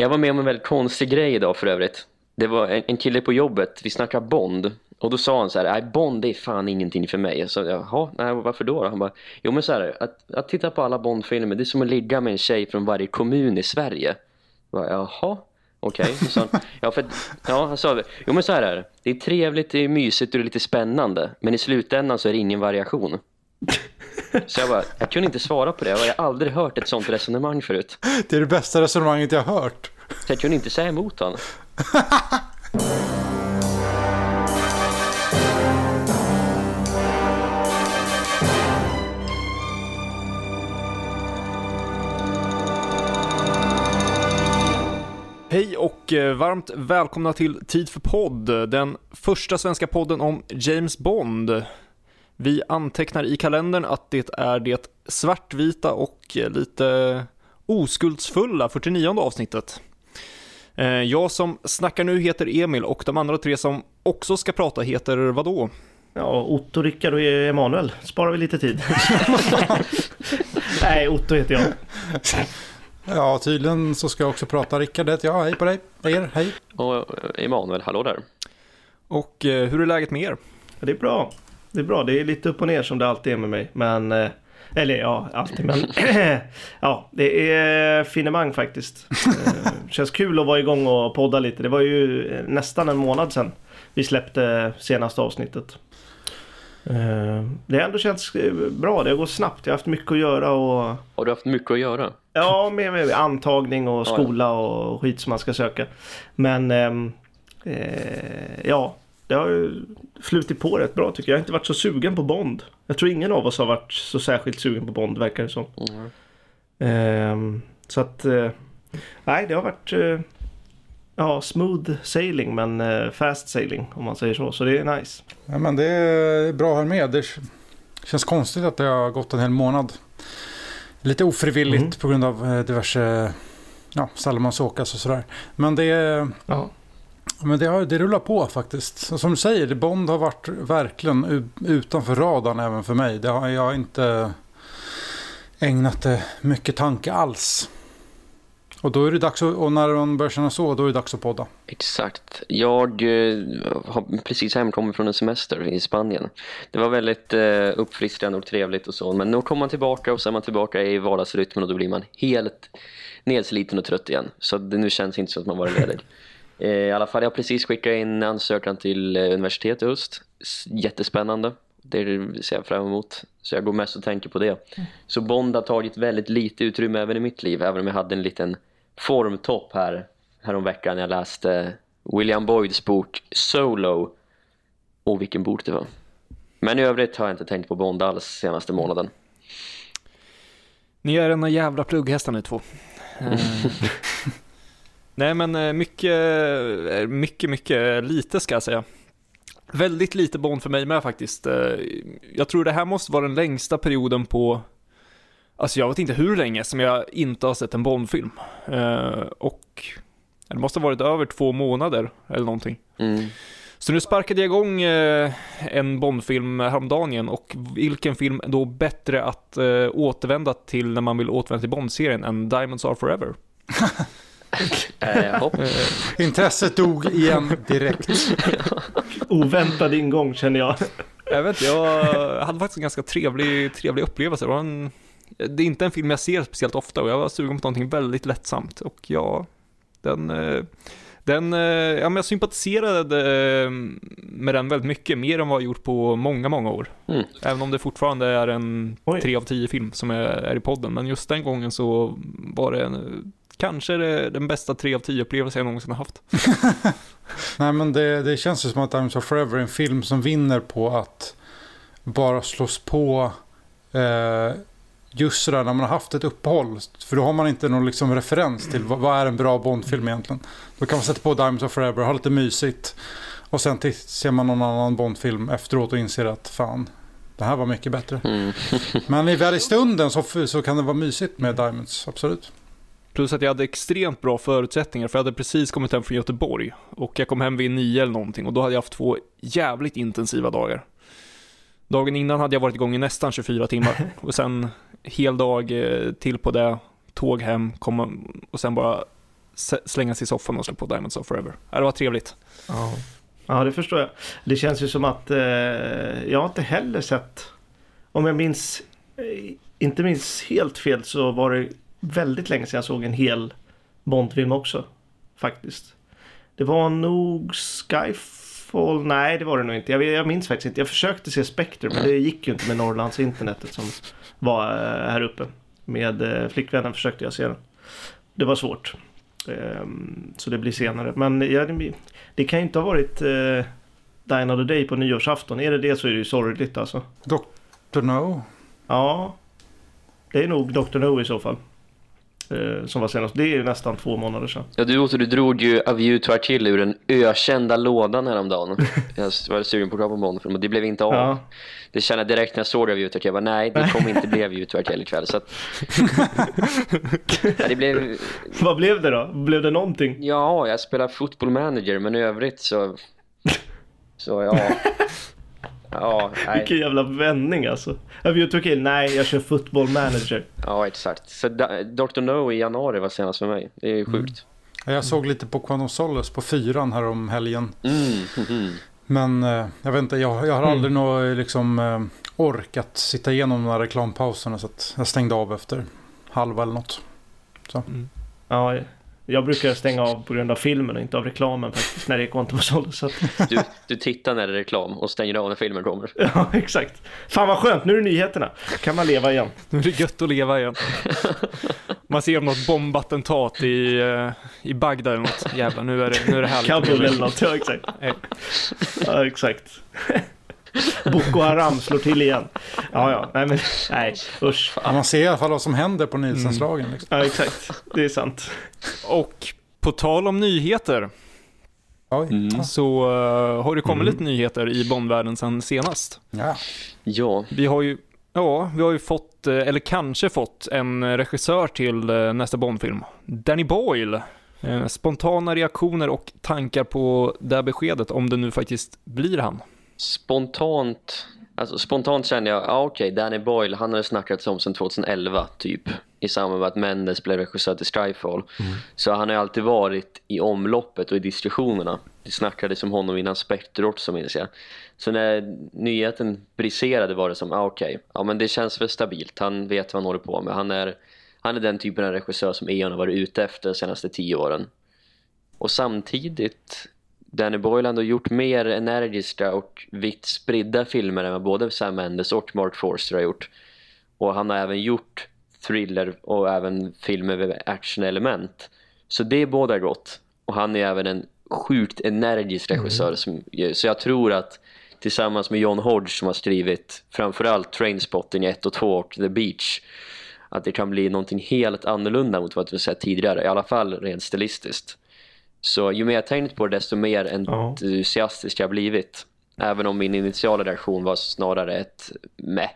Jag var med om en väldigt konstig grej idag för övrigt. Det var en, en kille på jobbet, vi snackade Bond. Och då sa han så här, nej Bond är fan ingenting för mig. Så jaha, nej, varför då? Han bara, jo men så här, att, att titta på alla Bond-filmer, det är som att ligga med en tjej från varje kommun i Sverige. Jag bara, jaha, okej. Okay. Ja, för, ja, han sa, jo men så här är det. Det är trevligt, det är mysigt och det är lite spännande. Men i slutändan så är det ingen variation. Så jag bara, jag kunde inte svara på det. Jag har aldrig hört ett sånt resonemang förut. Det är det bästa resonemanget jag har hört. Så jag kunde inte säga emot honom. Hej och eh, varmt välkomna till Tid för podd, den första svenska podden om James Bond. Vi antecknar i kalendern att det är det svartvita och lite oskuldsfulla 49 avsnittet. Eh, jag som snackar nu heter Emil och de andra tre som också ska prata heter vadå? Ja, Otto, Rickard och Emanuel. Sparar vi lite tid. Nej, Otto heter jag. Ja, tydligen så ska jag också prata. Rickard heter jag. Hej på dig. Er, hej. Och Emanuel, hallå där. Och eh, hur är läget med er? Det är bra. Det är bra. Det är lite upp och ner som det alltid är med mig. Men, eh, eller ja, alltid. Men ja, det är finemang faktiskt. Eh, känns kul att vara igång och podda lite. Det var ju nästan en månad sedan vi släppte senaste avsnittet. Det har ändå känts bra. Det gått snabbt. Jag har haft mycket att göra och... Har du haft mycket att göra? Ja, med, med antagning och skola och skit som man ska söka. Men ehm, eh, ja, det har ju flutit på rätt bra tycker jag. Jag har inte varit så sugen på Bond. Jag tror ingen av oss har varit så särskilt sugen på Bond verkar det som. Mm. Eh, så att, eh, nej det har varit eh, ja, smooth sailing men eh, fast sailing om man säger så. Så det är nice. Ja men det är bra här med. Det känns konstigt att det har gått en hel månad. Lite ofrivilligt mm. på grund av diverse ja, Salomonsåkas och sådär. Men det, ja. Men det, det rullar på faktiskt. Som du säger, Bond har varit verkligen utanför radarn även för mig. Det har jag inte ägnat det mycket tanke alls. Och då är det dags att, och när de börjar känna så, då är det dags att podda. Exakt. Jag eh, har precis hemkommit från en semester i Spanien. Det var väldigt eh, uppfriskande och trevligt och så. Men nu kommer man tillbaka och så är man tillbaka i vardagsrytmen och då blir man helt nedsliten och trött igen. Så det nu känns inte som att man var ledig. Eh, I alla fall, jag har precis skickat in ansökan till eh, universitetet i höst. Jättespännande. Det ser jag fram emot. Så jag går mest och tänker på det. Mm. Så Bond har tagit väldigt lite utrymme även i mitt liv. Även om jag hade en liten formtopp här häromveckan när jag läste William Boyds bok Solo och vilken bok det var. Men i övrigt har jag inte tänkt på Bond alls senaste månaden. Ni är ena jävla plugghästar ni två. Eh, nej men eh, mycket, eh, mycket, mycket lite ska jag säga. Väldigt lite Bond för mig med faktiskt. Jag tror det här måste vara den längsta perioden på Alltså jag vet inte hur länge som jag inte har sett en Bondfilm. Och det måste ha varit över två månader eller någonting. Mm. Så nu sparkade jag igång en Bondfilm häromdagen igen och vilken film då bättre att återvända till när man vill återvända till Bond-serien än Diamonds Are Forever. Intresset dog igen direkt. Oväntad ingång känner jag. Jag vet jag hade faktiskt en ganska trevlig, trevlig upplevelse. Det var en det är inte en film jag ser speciellt ofta och jag var sugen på någonting väldigt lättsamt och ja, den, eh, den, eh, ja men jag sympatiserade eh, med den väldigt mycket, mer än vad jag gjort på många, många år. Mm. Även om det fortfarande är en Oj. 3 av 10 film som är, är, i podden, men just den gången så var det en, kanske det, den bästa 3 av 10 upplevelse jag någonsin har haft. Nej men det, det känns ju som att I'm so forever är en film som vinner på att bara slås på eh, just sådär när man har haft ett uppehåll. För då har man inte någon liksom referens till vad, vad är en bra Bondfilm egentligen. Då kan man sätta på Diamonds of Forever, ha lite mysigt. Och sen ser man någon annan Bondfilm efteråt och inser att fan, det här var mycket bättre. Mm. Men i väl i stunden så, så kan det vara mysigt med Diamonds, absolut. Plus att jag hade extremt bra förutsättningar för jag hade precis kommit hem från Göteborg. Och jag kom hem vid nio eller någonting och då hade jag haft två jävligt intensiva dagar. Dagen innan hade jag varit igång i nästan 24 timmar och sen hel dag eh, till på det, tåg hem, komma och sen bara slänga sig i soffan och slå på Diamonds of Forever. Det var trevligt. Ja. ja, det förstår jag. Det känns ju som att eh, jag har inte heller sett, om jag minns, eh, inte minns helt fel så var det väldigt länge sedan jag såg en hel Bondfilm också. Faktiskt. Det var nog Skyfall, nej det var det nog inte. Jag, jag minns faktiskt inte. Jag försökte se Spectre men det gick ju inte med Norrlands internetet som var eh, här uppe. Med eh, flickvännen försökte jag se den. Det var svårt. Ehm, så det blir senare. Men ja, det, det kan ju inte ha varit uh, Dine of the Day på nyårsafton. Är det det så är det ju sorgligt alltså. Dr. No? Ja. Det är nog Dr. No i så fall. Uh, som var senast. Det är ju nästan två månader sedan. Ja, du, du drog ju A View to Archill ur den ökända lådan häromdagen. jag var sugen på att på Bondfilm och det blev inte av. Ja. Det kände jag direkt när jag såg A View to Archill. Jag bara, nej, det kommer inte bli A View to Archill ikväll. Så att... det blev... Vad blev det då? Blev det någonting? Ja, jag spelar football manager, men i övrigt så... Så ja... Ja, nej. Vilken jävla vändning alltså. Have you took in? Nej, jag kör football manager. Ja, exakt. Så Dr. No i januari var senast för mig. Det är sjukt. Mm. Jag såg lite på Quantum Solace på fyran här om helgen. Mm. Mm. Men eh, jag vet inte, jag, jag har mm. aldrig nå, liksom, eh, orkat sitta igenom de här reklampauserna så att jag stängde av efter halva eller något. Så. Mm. Ja, jag brukar stänga av på grund av filmen och inte av reklamen faktiskt när det är Quantum of Solace. Du, du tittar när det är reklam och stänger av när filmen kommer. Ja, exakt. Fan vad skönt, nu är det nyheterna. kan man leva igen. Nu är det gött att leva igen. Man ser om något bombattentat i, uh, i Bagdad eller något. Jävlar, nu är det, nu är det härligt. Kabul eller något, ja exakt. ja, exakt. Boko Haram slår till igen. Ja, ja, nej men nej, usch. Man ser i alla fall vad som händer på Nielsenslagen. Mm. Liksom. Ja, exakt. Det är sant. Och på tal om nyheter. Mm. Så uh, har det kommit mm. lite nyheter i Bondvärlden sedan senast. Ja. ja. Vi har ju, ja, vi har ju fått, eh, eller kanske fått, en regissör till eh, nästa Bondfilm. Danny Boyle. Spontana reaktioner och tankar på det här beskedet, om det nu faktiskt blir han. Spontant, alltså spontant kände jag, ja okej, okay, Danny Boyle, han har snackats om sedan 2011 typ. I samband med att Mendes blev regissör till Skyfall. Mm. Så han har ju alltid varit i omloppet och i diskussionerna. Det snackades om honom innan Spectre också minns jag. Så när nyheten briserade var det som, ah, okej, okay, ja men det känns väl stabilt. Han vet vad han håller på med. Han är, han är den typen av regissör som Eon har varit ute efter de senaste tio åren. Och samtidigt Danny Boyle har gjort mer energiska och vitt spridda filmer än vad både Sam Mendes och Mark Forster har gjort. Och han har även gjort thriller och även filmer med actionelement. Så det är båda gott. Och han är även en sjukt energisk mm. regissör. Mm. Som, så jag tror att tillsammans med John Hodge som har skrivit framförallt Trainspotting 1 och 2 och The Beach att det kan bli någonting helt annorlunda mot vad vi sett tidigare. I alla fall rent stilistiskt. Så ju mer jag tänkt på det desto mer entusiastisk jag blivit. Även om min initiala reaktion var snarare ett meh.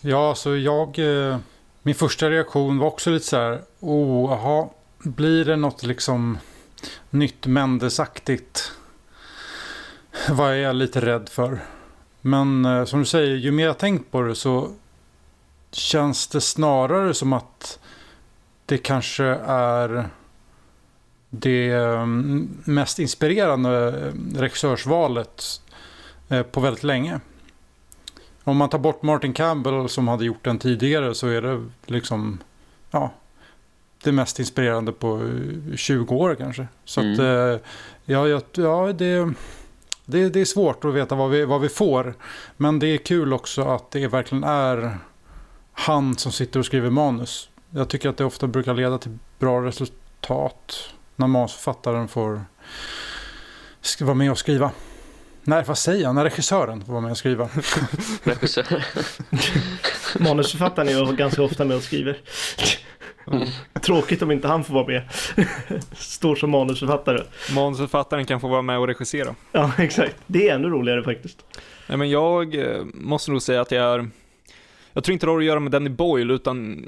Ja, så jag... Eh, min första reaktion var också lite så här... Oh, aha, blir det något liksom nytt Mendesaktigt? Vad är jag lite rädd för. Men eh, som du säger, ju mer jag tänkt på det så känns det snarare som att det kanske är det mm, mest inspirerande regissörsvalet eh, på väldigt länge. Om man tar bort Martin Campbell som hade gjort den tidigare så är det liksom ja, det mest inspirerande på 20 år kanske. Så mm. att eh, ja, ja, ja det, det, det är svårt att veta vad vi, vad vi får. Men det är kul också att det verkligen är han som sitter och skriver manus. Jag tycker att det ofta brukar leda till bra resultat när manusförfattaren får vara med och skriva. Nej, vad säger jag? När regissören får vara med och skriva. Manusförfattaren är ju ganska ofta med och skriver. Mm. Tråkigt om inte han får vara med. Står som manusförfattare. Manusförfattaren kan få vara med och regissera. Ja, exakt. Det är ännu roligare faktiskt. Nej, men jag eh, måste nog säga att jag är... Jag tror inte det har att göra med Danny Boyle, utan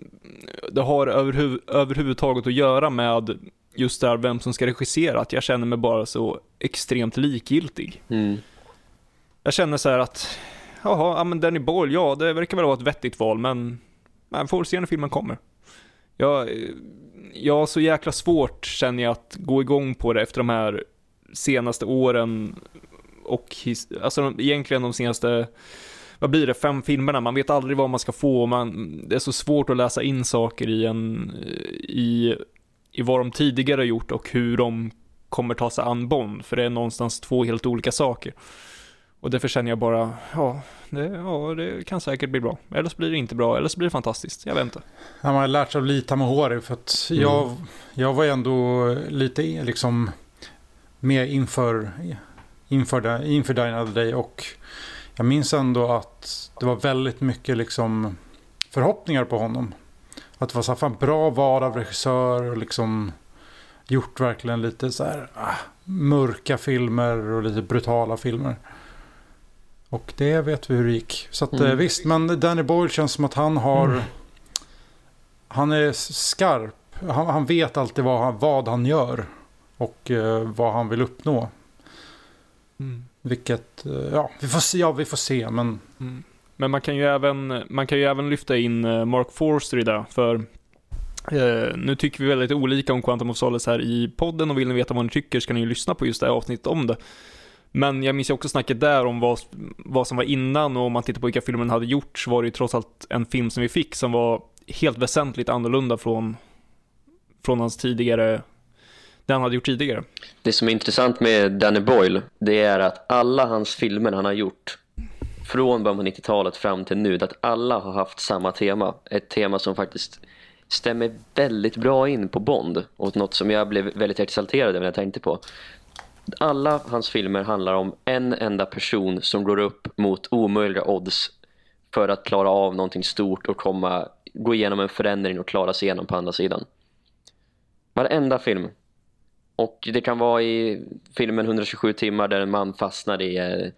det har överhuv överhuvudtaget att göra med just där vem som ska regissera, att jag känner mig bara så extremt likgiltig. Mm. Jag känner så här att, jaha, ja men Danny Boyle, ja det verkar väl vara ett vettigt val, men man får se när filmen kommer. jag, jag har så jäkla svårt känner jag att gå igång på det efter de här senaste åren och his, alltså egentligen de senaste vad blir det, fem filmerna, man vet aldrig vad man ska få, man, det är så svårt att läsa in saker i en, i, i vad de tidigare gjort och hur de kommer ta sig an Bond, för det är någonstans två helt olika saker. Och därför känner jag bara, ja det, ja, det kan säkert bli bra. Eller så blir det inte bra, eller så blir det fantastiskt. Jag vet inte. Ja, man har lärt sig av Lita Mahori för att mm. jag, jag var ändå lite liksom med inför, inför, inför Dine Other Day och jag minns ändå att det var väldigt mycket liksom förhoppningar på honom. Att det var så här, fan, bra val av regissör och liksom gjort verkligen lite så här ah, mörka filmer och lite brutala filmer. Och det vet vi hur det gick. Så att, mm. Eh, visst, men Danny Boyle känns som att han har... Mm. Han är skarp. Han, han, vet alltid vad han, vad han gör. Och eh, vad han vill uppnå. Mm. Vilket, eh, ja vi, får se, ja, vi får se. Men... Mm men man kan, ju även, man kan ju även lyfta in eh, Mark Forster i det. För eh, nu tycker vi väldigt olika om Quantum of Solace här i podden. Och vill ni veta vad ni tycker så kan ni ju lyssna på just det här avsnittet om det. Men jag minns ju också snacket där om vad, vad som var innan och om man tittar på vilka filmer den hade gjort så var det ju trots allt en film som vi fick som var helt väsentligt annorlunda från, från hans tidigare, det han hade gjort tidigare. Det som är intressant med Danny Boyle, det är att alla hans filmer han har gjort från början på 90-talet fram till nu, att alla har haft samma tema. Ett tema som faktiskt stämmer väldigt bra in på Bond och något som jag blev väldigt exalterad över när jag tänkte på alla hans filmer handlar om en enda person som går upp mot omöjliga odds för att klara av någonting stort och komma, gå igenom en förändring och klara sig igenom på andra sidan. Varenda film. Och det kan vara i filmen 127 timmar där en man fastnar i eh,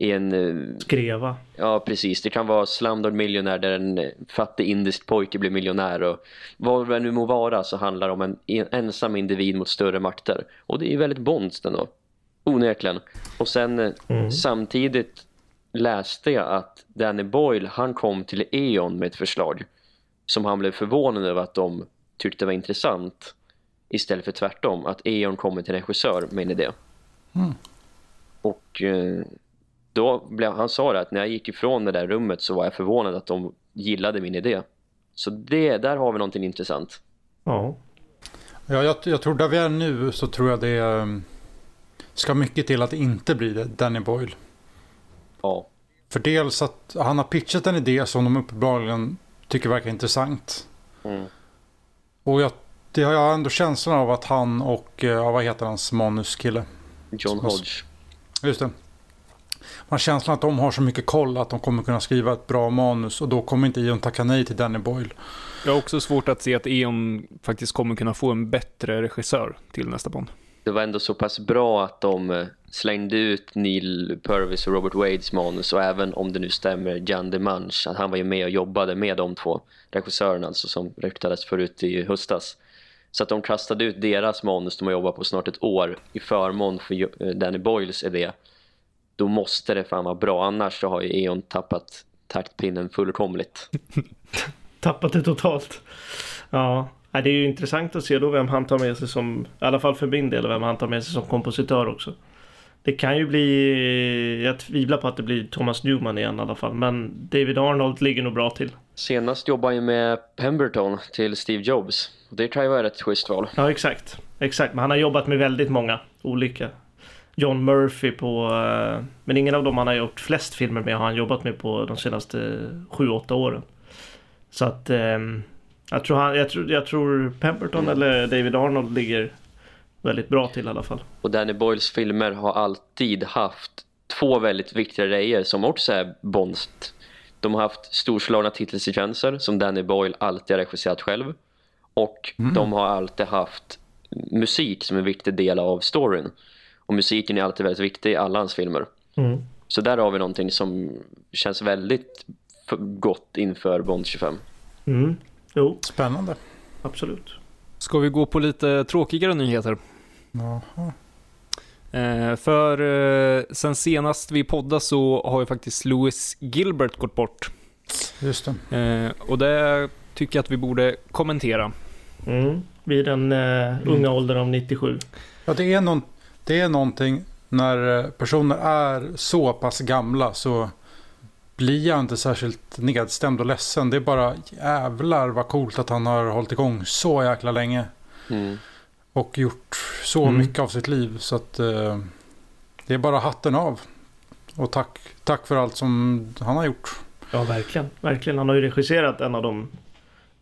i en... Eh, Skreva. Ja, precis. Det kan vara Slumdog Millionär där en eh, fattig indisk pojke blir miljonär och vad det nu må vara så handlar det om en, ensam individ mot större makter. Och det är ju väldigt Bonds då. Onekligen. Och sen eh, mm. samtidigt läste jag att Danny Boyle, han kom till E.ON med ett förslag som han blev förvånad över att de tyckte var intressant istället för tvärtom, att E.ON kommer till regissör med en idé. Mm. Och då blev, han sa det att när jag gick ifrån det där rummet så var jag förvånad att de gillade min idé. Så det, där har vi någonting intressant. Ja. Ja, jag, jag tror där vi är nu så tror jag det um, ska mycket till att det inte blir det, Danny Boyle. Ja. För dels att han har pitchat en idé som de uppenbarligen tycker verkar intressant. Mm. Och jag, det har jag ändå känslan av att han och, uh, vad heter hans manuskille? John Hodge. Just det man har känslan att de har så mycket koll att de kommer kunna skriva ett bra manus och då kommer inte Ion tacka nej till Danny Boyle. Jag har också svårt att se att Eon faktiskt kommer kunna få en bättre regissör till nästa Bond. Det var ändå så pass bra att de eh, slängde ut Neil Purvis och Robert Wades manus och även om det nu stämmer Jan DeMange att han var ju med och jobbade med de två regissörerna alltså som ryktades förut i höstas. Så att de kastade ut deras manus de har jobbat på snart ett år i förmån för eh, Danny Boyles idé då måste det fan vara bra. Annars så har ju E.ON tappat taktpinnen fullkomligt. tappat det totalt. Ja, det är ju intressant att se då vem han tar med sig som, i alla fall för min del, vem han tar med sig som kompositör också. Det kan ju bli, jag tvivlar på att det blir Thomas Newman igen i alla fall, men David Arnold ligger nog bra till. Senast jobbade han ju med Pemberton till Steve Jobs. Det kan ju vara ett schysst val. Ja, exakt. Exakt, men han har jobbat med väldigt många olika John Murphy på... Eh, men ingen av dem han har gjort flest filmer med har han jobbat med på de senaste 7-8 åren. Så att... Ehm, jag tror, han, jag tror, jag tror Pemberton mm. eller David Arnold ligger väldigt bra till i alla fall. Och Danny Boyles filmer har alltid haft två väldigt viktiga grejer som också är Bonst. De har haft storslagna titelsekvenser som Danny Boyle alltid har regisserat själv. Och mm. de har alltid haft musik som en viktig del av storyn. Och musiken är alltid väldigt viktig i alla hans filmer. Mm. Så där har vi någonting som känns väldigt gott inför Bond 25. Mm. Jo. Spännande. Absolut. Ska vi gå på lite tråkigare nyheter? Jaha. Eh, för eh, sen senast vi poddade så har ju faktiskt Louis Gilbert gått bort. Just det. Eh, och det tycker jag att vi borde kommentera. Mm. Vid den uh, unga åldern av 97. Ja, det är, någon, det är någonting när eh, personer är så pass gamla så blir jag inte särskilt nedstämd och ledsen. Det är bara jävlar vad coolt att han har hållit igång så jäkla länge. Mm. Och gjort så Mm. mycket av sitt liv. Så att eh, det är bara hatten av. Och tack, tack för allt som han har gjort. Ja, verkligen. Verkligen. Han har ju regisserat en av de,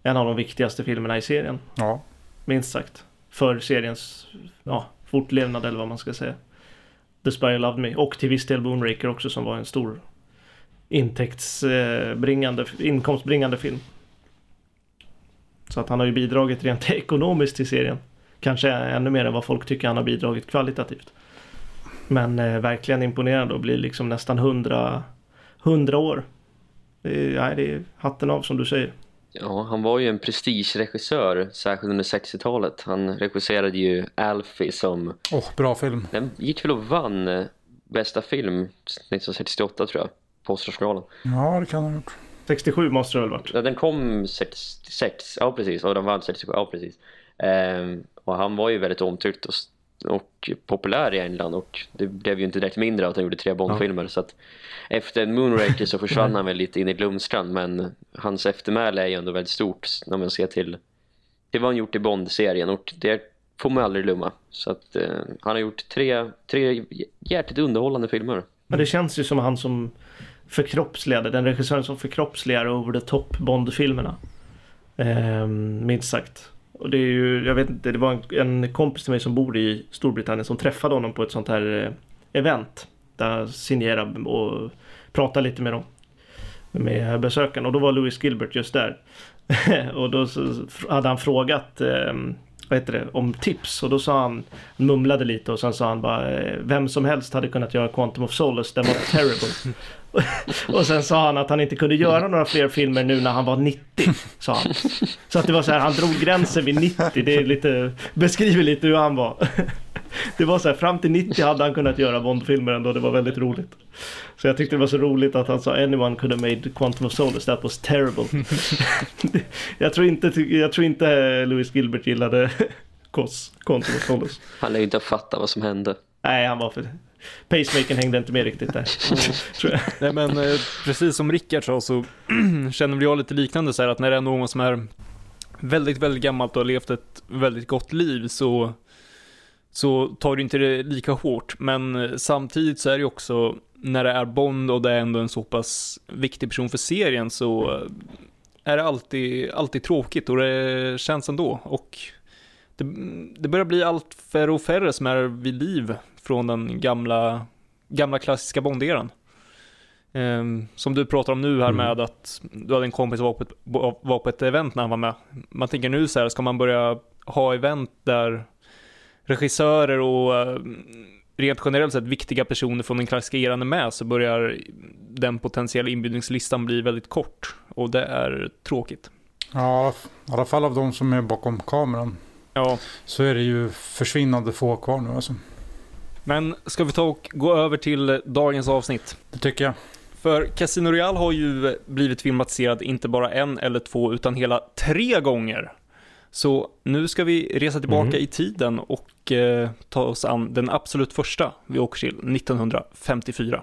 en av de viktigaste filmerna i serien. Ja, Minst sagt. För seriens ja, fortlevnad eller vad man ska säga. The Spy Who Loved Me. Och till viss del Moonraker också som var en stor intäktsbringande, inkomstbringande film. Så att han har ju bidragit rent ekonomiskt till serien. Kanske ännu mer än vad folk tycker han har bidragit kvalitativt. Men eh, verkligen imponerande och blir liksom nästan hundra, hundra år. Det är, nej, det är hatten av som du säger. Ja, han var ju en prestigeregissör, särskilt under 60-talet. Han regisserade ju Alfie som... Åh, bra film. Den gick väl och vann eh, bästa film 1968 tror jag, på Oscarsgalan. Ja, det kan han ha gjort. 67 måste det väl varit. Ja, den kom 66, ja precis, och den vann 67, ja precis. Ehm, och han var ju väldigt omtyckt och, och populär i England och det blev ju inte direkt mindre att han gjorde tre Bondfilmer så att efter Moonraker så försvann han väl lite in i glömskan men hans eftermäle är ju ändå väldigt stort när man ser till det var han gjort i Bond-serien och det får man aldrig glömma så att eh, han har gjort tre, tre hjärtligt underhållande filmer Men det känns ju som han som förkroppsligade, den regissören som förkroppsligar over the top Bond-filmerna. Ehm, minst sagt. Och det är ju, jag vet inte, det var en, en kompis till mig som bor i Storbritannien som träffade honom på ett sånt här eh, event. Där han signerade och pratade lite med dem. Med besökarna och då var Louis Gilbert just där. och då hade han frågat ehm, vad heter det, om tips och då sa han, han mumlade lite och sen sa han bara eh, vem som helst hade kunnat göra Quantum of Solace, den var terrible. och sen sa han att han inte kunde göra några fler filmer nu när han var 90, sa han. Så att det var så här, han drog gränsen vid 90, det är lite, beskriver lite hur han var. Det var så här, fram till 90 hade han kunnat göra Bond-filmer ändå, det var väldigt roligt. Så jag tyckte det var så roligt att han sa anyone could have made Quantum of Solace, that was terrible. jag, tror inte, jag tror inte Louis Gilbert gillade Quantum of Solace. han är ju inte att fatta vad som hände Nej, han var för... Pacemakern hängde inte med riktigt där. Tror jag. Nej men eh, precis som Rickard sa så känner väl jag lite liknande så här att när det är någon som är väldigt, väldigt gammalt och har levt ett väldigt gott liv så så tar du inte det lika hårt. Men eh, samtidigt så är det ju också när det är Bond och det är ändå en så pass viktig person för serien så eh, är det alltid, alltid tråkigt och det känns ändå. Och det, det börjar bli allt färre och färre som är vid liv från den gamla, gamla klassiska Bond-eran. Ehm, som du pratar om nu här Mm. med att du hade en kompis som var på, ett, var på ett event när han var med. Man tänker nu så här, ska man börja ha event där regissörer och eh, rent generellt sett viktiga personer från den klassiska eran är med så börjar den potentiella inbjudningslistan bli väldigt kort och det är tråkigt. Ja, i alla fall av de som är bakom kameran. Ja, Så är det ju försvinnande få kvar nu alltså. men ska vi ta och gå över till dagens avsnitt? Det tycker jag. För Casino Royale har ju blivit filmatiserad inte bara en eller två utan hela tre gånger. Så nu ska vi resa tillbaka Mm. i tiden och eh, ta oss an den absolut första. Vi åker till 1954.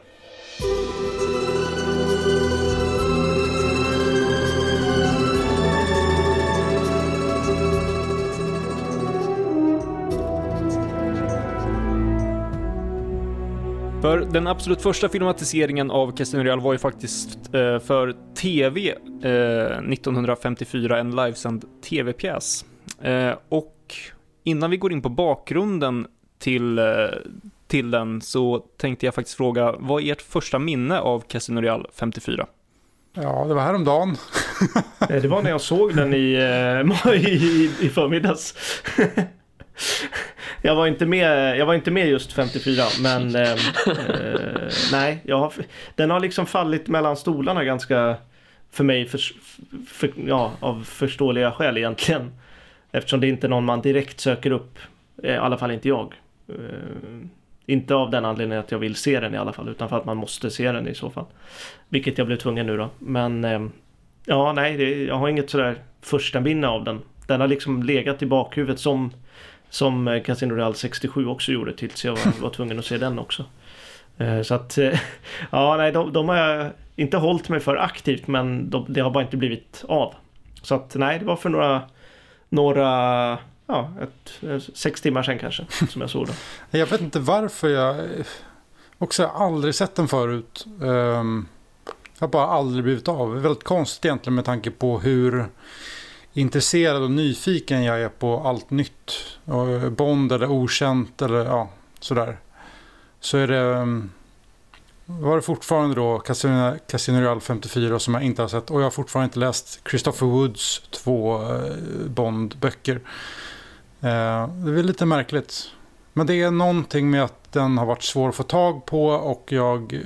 För den absolut första filmatiseringen av Casino Royale var ju faktiskt eh, för TV eh, 1954, en livesänd TV-pjäs. Eh, och innan vi går in på bakgrunden till, eh, till den så tänkte jag faktiskt fråga, vad är ert första minne av Casino Royale 54? Ja, det var häromdagen. Eh, Det var när jag såg den i, eh, i, i förmiddags. Jag var, inte med, jag var inte med just 54 men eh, eh, nej, har, den har liksom fallit mellan stolarna ganska för mig för, för, ja, av förståeliga skäl egentligen. Eftersom det inte är någon man direkt söker upp, eh, i alla fall inte jag. Eh, inte av den anledningen att jag vill se den i alla fall utan för att man måste se den i så fall. Vilket jag blev tvungen nu då. Men eh, Ja, nej, det, jag har inget sådär första minne av den. Den har liksom legat i bakhuvudet som, som eh, Casino Real 67 också gjorde tills jag var, var tvungen att se den också. Eh, så att, eh, ja, nej, de, de har jag inte hållit mig för aktivt men de, det har bara inte blivit av. Så att nej, det var för några, några ja, ett, sex timmar sedan kanske som jag såg den. Jag vet inte varför jag också har aldrig sett den förut. Um, jag har bara aldrig blivit av. Väldigt konstigt egentligen med tanke på hur intresserad och nyfiken jag är på allt nytt. Eh, Bond eller okänt eller ja, sådär. Så är det... Mm, var det fortfarande då Casino, Casino Real 54 som jag inte har sett. Och jag har fortfarande inte läst Christopher Woods två eh, Bond-böcker. Eh, det är lite märkligt. Men det är någonting med att den har varit svår att få tag på och jag,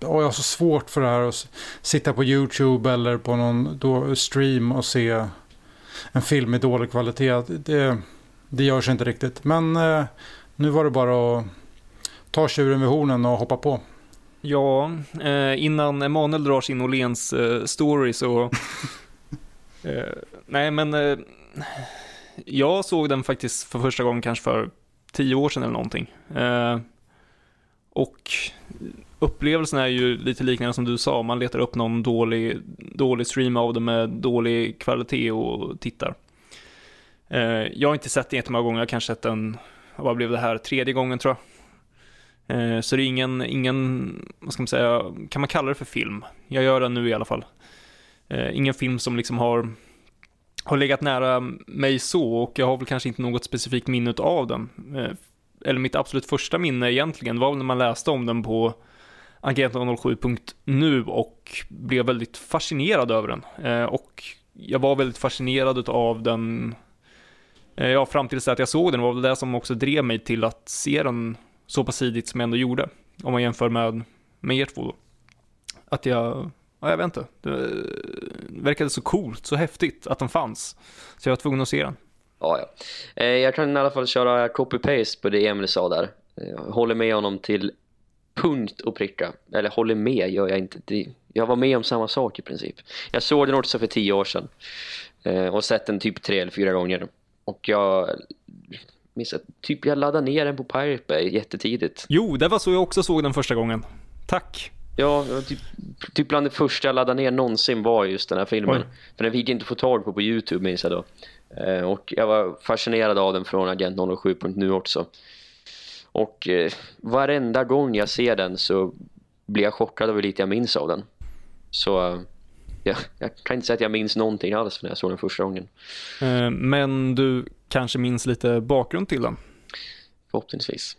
och jag har så svårt för det här att sitta på YouTube eller på någon stream och se en film i dålig kvalitet. Det, det gör sig inte riktigt. Men eh, nu var det bara att ta tjuren vid hornen och hoppa på. Ja, eh, innan Emanuel drar sin Åhléns eh, story så... eh, nej, men eh, jag såg den faktiskt för första gången kanske för tio år sedan eller någonting. Och upplevelsen är ju lite liknande som du sa, man letar upp någon dålig, dålig stream av det med dålig kvalitet och tittar. Eh, jag har inte sett det jättemånga gånger, jag har kanske sett den, vad blev det här, tredje gången tror jag. Eh, så det är ingen, ingen, vad ska man säga, kan man kalla det för film? Jag gör den nu i alla fall. Eh, ingen film som liksom har, har legat nära mig så och jag har väl kanske inte något specifikt minne av den. Eller mitt absolut första minne egentligen var när man läste om den på Agent07.nu och blev väldigt fascinerad över den. Eh, och jag var väldigt fascinerad av den, eh, ja fram tills att jag såg den, det var väl det som också drev mig till att se den så pass tidigt som jag ändå gjorde. Om man jämför med, med er två då. Att jag, ja, jag vet inte. Det eh, verkade så coolt, så häftigt att den fanns. Så jag var tvungen att se den. Ja, ja. Eh, jag kan i alla fall köra copy-paste på det Emil sa där. Jag håller med honom till punkt och pricka. Eller håller med gör jag inte. Jag var med om samma sak i princip. Jag såg den också för tio år sedan. Eh, och sett den typ tre eller fyra gånger. Och jag minns att typ jag laddade ner den på Pirate Bay jättetidigt. Jo, det var så jag också såg den första gången. Tack. Ja, typ, typ bland det första jag laddade ner någonsin var just den här filmen. Oj. För den fick inte få tag på på Youtube minns jag då. Eh, och jag var fascinerad av den från Agent 07.nu också. Och eh, varenda gång jag ser den så blir jag chockad över lite jag minns av den. Så eh, jag, jag kan inte säga att jag minns någonting alls när jag såg den första gången. Eh, men du kanske minns lite bakgrund till den? Förhoppningsvis.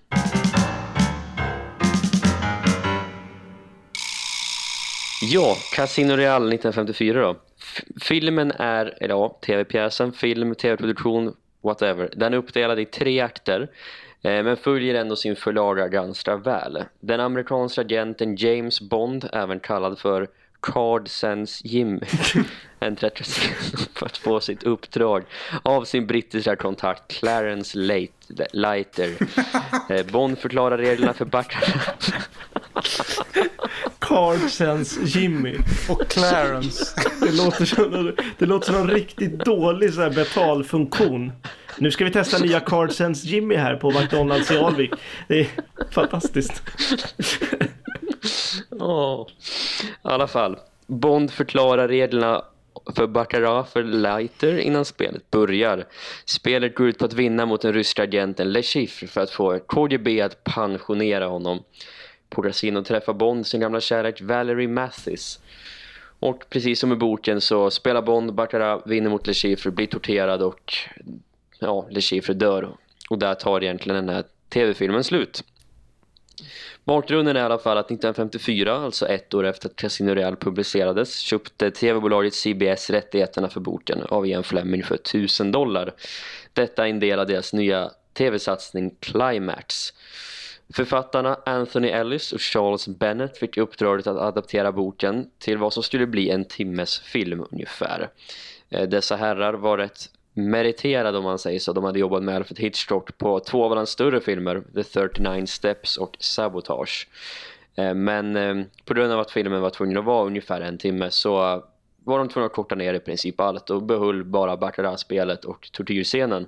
Ja, Casino Real 1954 då. Filmen är, eller ja, tv-pjäsen, film, tv-produktion, whatever. Den är uppdelad i tre akter eh, men följer ändå sin förlaga ganska väl. Den amerikanska agenten James Bond, även kallad för Card sends Jimmy en 30 för att få sitt uppdrag av sin brittiska kontakt Clarence Leiter. Eh, Bond förklarar reglerna för backup. Card sends Jimmy och Clarence. Det låter som, det låter som en riktigt dålig så här betalfunktion. Nu ska vi testa nya Card sends Jimmy här på McDonalds i Alvik. Det är fantastiskt. Oh. I alla fall. Bond förklarar reglerna för Baccarat för Leiter innan spelet börjar. Spelet går ut på att vinna mot den ryska agenten Le Chiffre för att få KGB att pensionera honom. På Casino träffar Bond sin gamla kärlek Valerie Mathis. Och precis som i boken så spelar Bond, Baccarat vinner mot Le Chiffre, blir torterad och ja, Le Chiffre dör. Och där tar egentligen den här tv-filmen slut. Bakgrunden är i alla fall att 1954, alltså ett år efter att Casino Real publicerades, köpte tv-bolaget CBS rättigheterna för boken av Ian Fleming för 1000 dollar. Detta är en del av deras nya tv-satsning Climax. Författarna Anthony Ellis och Charles Bennett fick uppdraget att adaptera boken till vad som skulle bli en timmes film ungefär. Eh, dessa herrar var rätt meriterade om man säger så. De hade jobbat med Alfred Hitchcock på två av hans större filmer, The 39 Steps och Sabotage. Eh, men eh, på grund av att filmen var tvungen att vara ungefär en timme så var de tvungna att korta ner i princip allt och behöll bara Baccarat-spelet och tortyrscenen.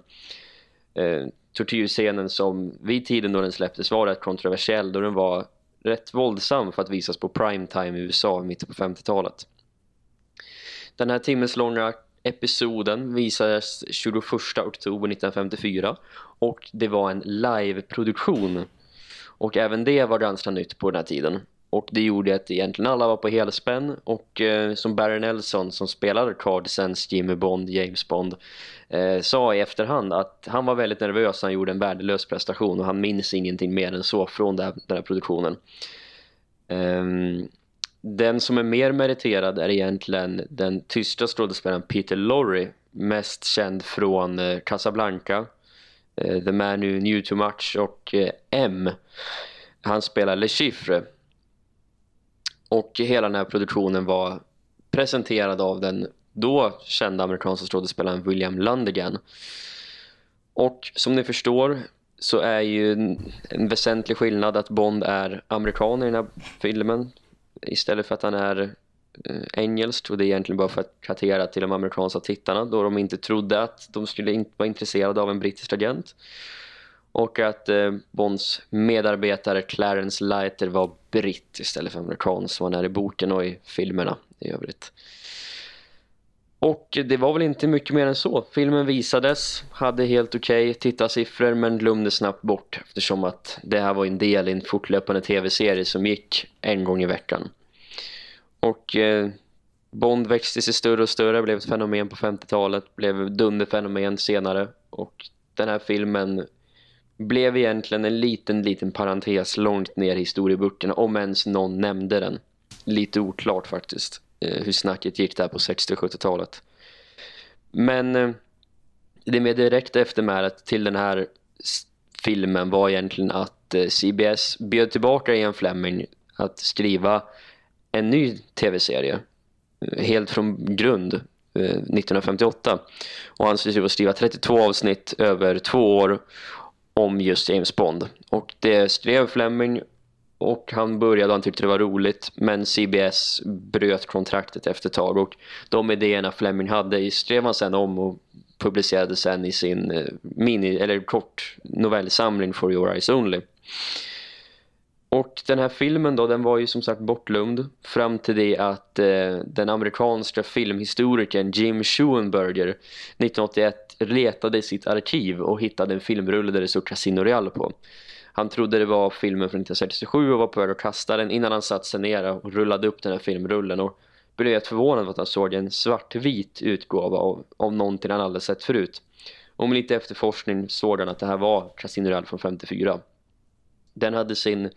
Tortyrscenen som vid tiden då den släpptes var rätt kontroversiell då den var rätt våldsam för att visas på primetime i USA i mitten på 50-talet. Den här timmeslånga episoden visades 21 oktober 1954 och det var en liveproduktion. Och även det var ganska nytt på den här tiden. Och det gjorde att egentligen alla var på helspänn och eh, som Barry Nelson som spelade Cardsens Jimmy Bond, James Bond eh, sa i efterhand att han var väldigt nervös, han gjorde en värdelös prestation och han minns ingenting mer än så från den här produktionen. Um, den som är mer meriterad är egentligen den tysta skådespelaren Peter Lorre, mest känd från eh, Casablanca, eh, The Man Who Knew Too Much och eh, M. Han spelar Le Chiffre. Och hela den här produktionen var presenterad av den då kända amerikanska skådespelaren William Lundigan. Och som ni förstår så är ju en väsentlig skillnad att Bond är amerikan i den här filmen istället för att han är eh, engelsk, engelskt och det är egentligen bara för att kartera till de amerikanska tittarna då de inte trodde att de skulle inte vara intresserade av en brittisk agent och att eh, Bonds medarbetare Clarence Leiter var britt istället för amerikan som han är i boken och i filmerna i övrigt. Och det var väl inte mycket mer än så. Filmen visades, hade helt okej okay tittarsiffror men glömde snabbt bort eftersom att det här var en del i en fortlöpande tv-serie som gick en gång i veckan. Och eh, Bond växte sig större och större, blev ett fenomen på 50-talet, blev dunderfenomen senare och den här filmen blev egentligen en liten, liten parentes långt ner i historieböckerna om ens någon nämnde den. Lite oklart faktiskt. Eh, hur snacket gick där på 60- och 70-talet. Men eh, det med direkt eftermälet till den här filmen var egentligen att eh, CBS bjöd tillbaka Ian Fleming att skriva en ny tv-serie helt från grund 1958 och han skulle skriva 32 avsnitt över två år om just James Bond och det skrev Fleming och han började han tyckte det var roligt men CBS bröt kontraktet efter ett tag och de idéerna Fleming hade skrev han sen om och publicerade sen i sin eh, mini eller kort novellsamling For Your Eyes Only. Och den här filmen då, den var ju som sagt bortglömd fram till det att eh, den amerikanska filmhistorikern Jim Schoenberger 1981 letade i sitt arkiv och hittade en filmrulle där det stod Casino Real på. Han trodde det var filmen från 1967 och var på väg att kasta den innan han satt sig ner och rullade upp den här filmrullen och blev helt förvånad för att han såg en svartvit utgåva av, av någonting han aldrig sett förut. Och med lite efterforskning såg han att det här var Casino Royale från 54. Den hade sin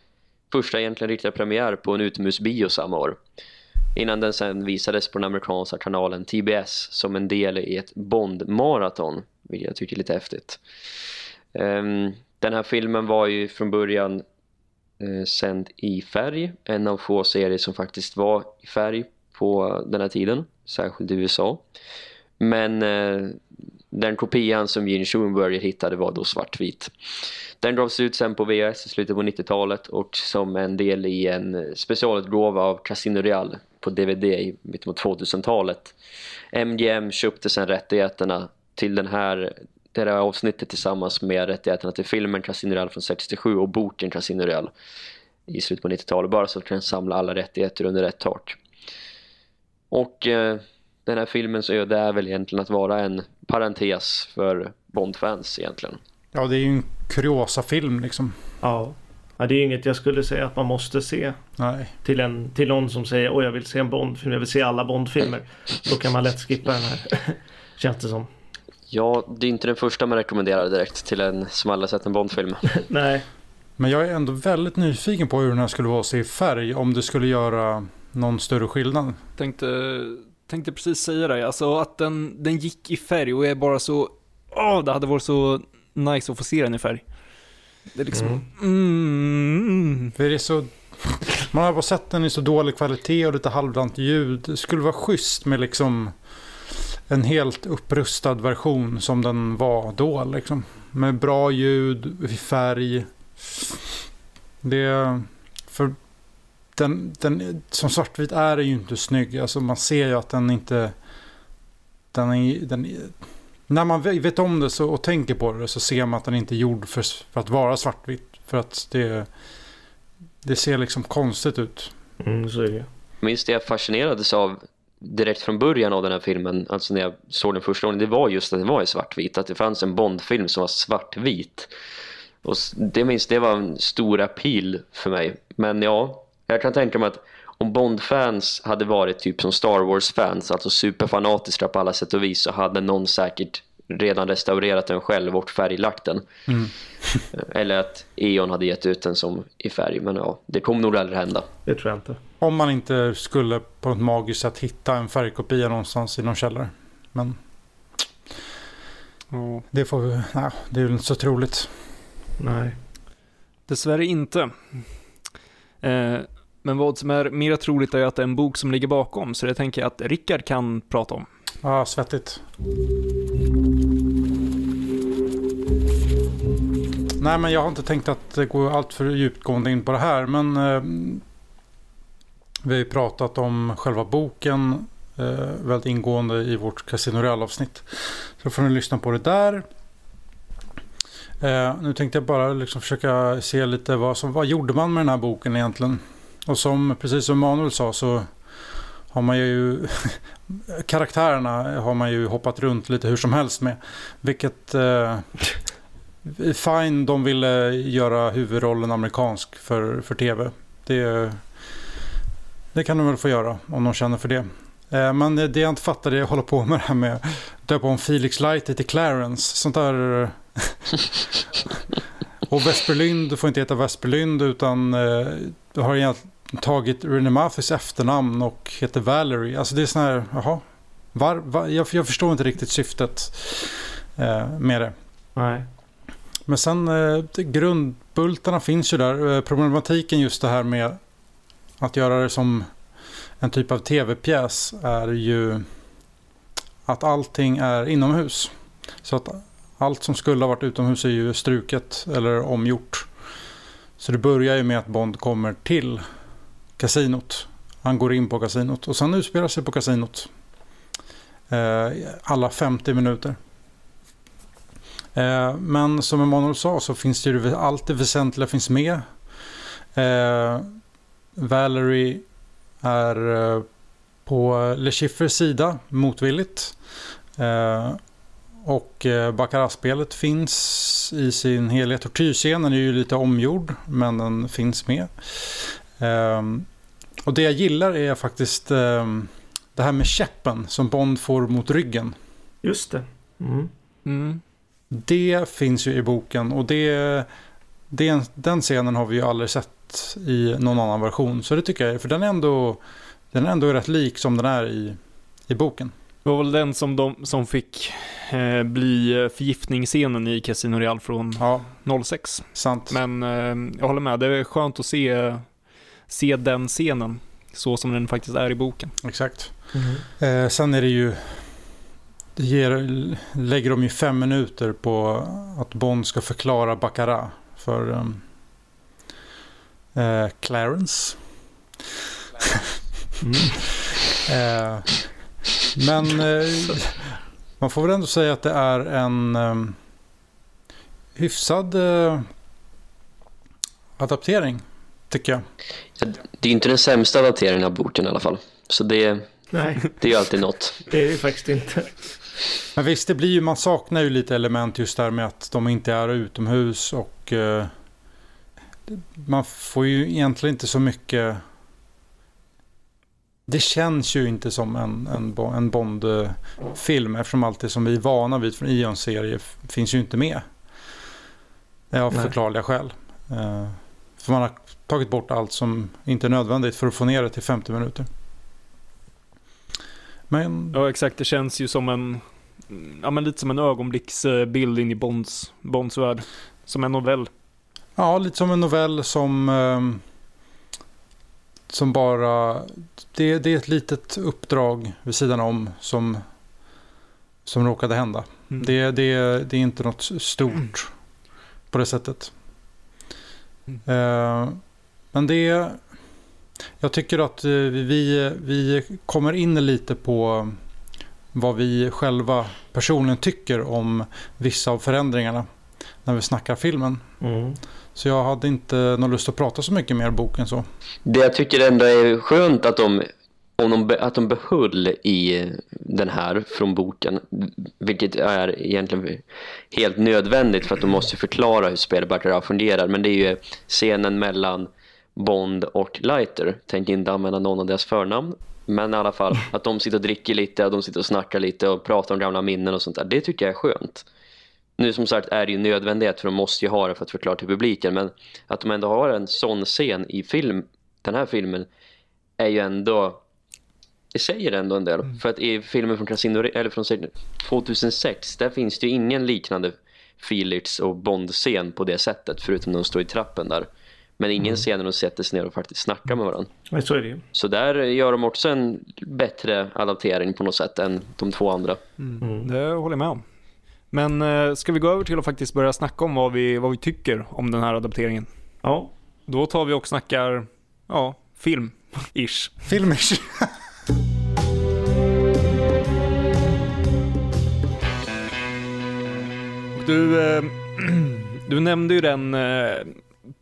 första egentligen riktiga premiär på en utomhusbio samma år. Innan den sen visades på den amerikanska kanalen TBS som en del i ett Bond-maraton, vilket jag tycker är lite häftigt. Um, den här filmen var ju från början eh, sänd i färg. En av få serier som faktiskt var i färg på den här tiden, särskilt i USA. Men eh, den kopian som Gene Schoenberger hittade var då svartvit. Den gavs ut sen på VHS i slutet på 90-talet och som en del i en specialutgåva av Casino Real på DVD i mitten på 2000-talet. MGM köpte sen rättigheterna till den här det här avsnittet tillsammans med rättigheterna till filmen Casino Real från 67 och boken Casino Real i slutet på 90-talet bara så att den samla alla rättigheter under ett tak. Och eh, den här filmens öde är väl egentligen att vara en parentes för Bond-fans egentligen. Ja, det är ju en kuriosa film liksom. Ja. ja, det är inget jag skulle säga att man måste se. Nej. Till, en, till någon som säger åh jag vill se en Bond-film, jag vill se alla Bond-filmer. Då kan man lätt skippa den här, känns det som. Ja, det är inte den första man rekommenderar direkt till en som aldrig sett en Bond-film. Nej. Men jag är ändå väldigt nyfiken på hur den här skulle vara att se i färg. Om det skulle göra någon större skillnad. Tänkte, tänkte precis säga det. Alltså att den, den gick i färg och är bara så... Åh, det hade varit så nice att få se den i färg. Det är liksom... Mm. Mm. För det är så... Man har bara sett den i så dålig kvalitet och lite halvdant ljud. Det skulle vara schysst med liksom en helt upprustad version som den var då. Liksom. Med bra ljud, färg. Det... För den, den, som svartvit är den ju inte snygg. Alltså man ser ju att den inte... Den är, den, när man vet om det så, och tänker på det så ser man att den inte är gjord för, för att vara svartvit. För att det, det ser liksom konstigt ut. Mm, så är det. Minns det jag fascinerades av direkt från början av den här filmen, alltså när jag såg den första gången, det var just att det var i svartvit. Att det fanns en Bondfilm som var svartvit. Och det minns det var en stor appeal för mig. Men ja, jag kan tänka mig att om Bond-fans hade varit typ som Star Wars-fans, alltså superfanatiska på alla sätt och vis, så hade någon säkert redan restaurerat den själv och färglagt den. Mm. Eller att E.ON hade gett ut den som i färg. Men ja, det kommer nog aldrig hända. Det tror jag inte. Om man inte skulle på ett magiskt sätt hitta en färgkopia någonstans i någon källare. Men mm. det får vi, nej, det är väl inte så troligt. Nej. Dessvärre inte. Eh, men vad som är mer troligt är att det är en bok som ligger bakom, så det tänker jag att Rickard kan prata om. Ja, ah, svettigt. Nej, men jag har inte tänkt att gå allt för djupgående in på det här, men eh, vi har ju pratat om själva boken eh, väldigt ingående i vårt Casino Real-avsnitt. Så får ni lyssna på det där. Eh, nu tänkte jag bara liksom försöka se lite vad, som, vad gjorde man med den här boken egentligen. Och som, precis som Manuel sa så har man ju karaktärerna har man ju hoppat runt lite hur som helst med. Vilket eh, fine de ville göra huvudrollen amerikansk för, för tv. Det, det kan de väl få göra om de känner för det. Eh, men det jag inte fattade är att hålla på med det här med att döpa om Felix Lighty till Clarence. Sånt där... och Vesperlynd får inte heta Vesperlynd utan eh, du har egentligen tagit René Mathis efternamn och heter Valerie. Alltså det är sån här, jaha. Var, var, jag, jag förstår inte riktigt syftet eh, med det. Nej. Men sen eh, grundbultarna finns ju där. Eh, problematiken just det här med att göra det som en typ av tv-pjäs är ju att allting är inomhus. Så att allt som skulle ha varit utomhus är ju struket eller omgjort. Så det börjar ju med att Bond kommer till kasinot. Han går in på kasinot och sen utspelar sig på kasinot. Eh, alla 50 minuter. Eh, men som Emanuel sa så finns det ju allt det väsentliga finns med. Eh, Valerie är på Le Chiffres sida motvilligt. Och Baccarat-spelet finns i sin helhet. Tortyrscenen är ju lite omgjord men den finns med. Och det jag gillar är faktiskt det här med käppen som Bond får mot ryggen. Just det. Mm. Mm. Det finns ju i boken och det, det, den scenen har vi ju aldrig sett i någon annan version. Så det tycker jag, för den är ändå, den är ändå rätt lik som den är i, i boken. Det var väl den som, de, som fick eh, bli förgiftningsscenen i Casino Real från ja, 06. Sant. Men eh, jag håller med, det är skönt att se, se den scenen så som den faktiskt är i boken. Exakt. Mm. Eh, sen är det ju det ger, lägger de ju fem minuter på att Bond ska förklara Baccarat för um, eh, Clarence. Mm. eh, men eh, man får väl ändå säga att det är en um, hyfsad uh, adaptering, tycker jag. Det är inte den sämsta adapteringen av boken i alla fall. Så det, Nej. det är ju alltid något. Det är det faktiskt inte. Men visst, det blir ju, man saknar ju lite element just där med att de inte är utomhus och eh, man får ju egentligen inte så mycket det känns ju inte som en, en, en Bond-film eftersom allt det som vi är vana vid från Ions serie finns ju inte med. Av förklarliga skäl. Eh, för man har tagit bort allt som inte är nödvändigt för att få ner det till 50 minuter. Men... Ja exakt, det känns ju som en, ja men lite som en ögonblicksbild in i Bonds, Bonds värld. Som en novell. Ja, lite som en novell som, ehm, som bara, det, det är ett litet uppdrag vid sidan om som, som råkade hända. Mm. Det, det, det är inte något stort mm. på det sättet. Mm. Uh, men det Jag tycker att eh, vi, vi kommer in lite på vad vi själva personligen tycker om vissa av förändringarna när vi snackar filmen. Mm. Så jag hade inte någon lust att prata så mycket mer boken så. Det jag tycker ändå är skönt att de, om de, att de behöll i den här från boken, vilket är egentligen helt nödvändigt för att de måste förklara hur spelbatterier fungerar, men det är ju scenen mellan Bond och Lighter. Tänker inte använda någon av deras förnamn. Men i alla fall, att de sitter och dricker lite, de sitter och snackar lite och pratar om gamla minnen och sånt där. Det tycker jag är skönt. Nu som sagt är det ju nödvändighet för de måste ju ha det för att förklara till publiken. Men att de ändå har en sån scen i film, den här filmen är ju ändå det säger ändå en del. För att i filmen från Casino, eller från 2006 där finns det ju ingen liknande Felix och Bond-scen på det sättet förutom när de står i trappen där. Men ingen scen när de sätter sig ner och faktiskt snackar med varandra. Så är det ju. Så där gör de också en bättre adaptering på något sätt än de två andra. Mm. Det håller jag med om. Men eh, ska vi gå över till att faktiskt börja snacka om vad vi, vad vi tycker om den här adapteringen? Ja, Då tar vi och snackar, ja, film. Ish. Filmish. Du, eh, du nämnde ju den eh,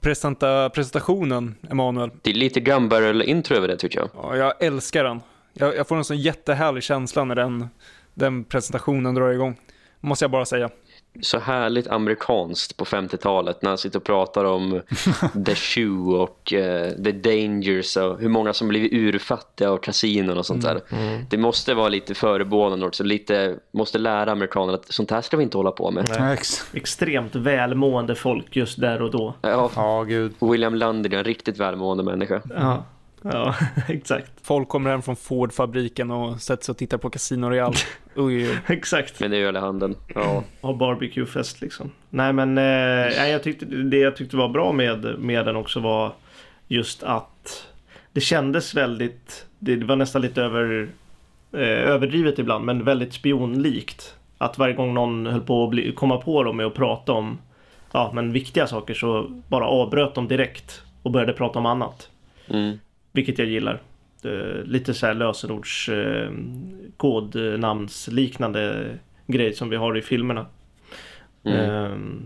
presenta, presentationen, Emanuel. Det är lite gun barrel intro över det tycker jag. Ja, jag älskar den. Jag, jag får en sån jättehärlig känsla när den, den presentationen drar igång. Måste jag bara säga. Så härligt amerikanskt på 50-talet när han sitter och pratar om The Shoe och eh, The Dangers och hur många som blivit urfattiga och kasinon och sånt där. Det måste vara lite förebådande också. Lite, måste lära amerikanerna att sånt här ska vi inte hålla på med. Ex- extremt välmående folk just där och då. Ja, Ja, gud. William Lander är en riktigt välmående människa. Ja, ja exakt. Folk kommer hem från Ford-fabriken och sätter sig och tittar på Casino Real. Oj, oj. Exakt. Med en öl i handen. Ja. Ha barbecuefest liksom. Nej men eh, jag tyckte, det jag tyckte var bra med, med den också var just att det kändes väldigt, det var nästan lite över, eh, överdrivet ibland men väldigt spionlikt. Att varje gång någon höll på att bli, komma på dem med att prata om ja, men viktiga saker så bara avbröt de direkt och började prata om annat. Mm. Vilket jag gillar. Eh, lite så här lösenords eh, kodnamnsliknande grej som vi har i filmerna. Mm. Ehm,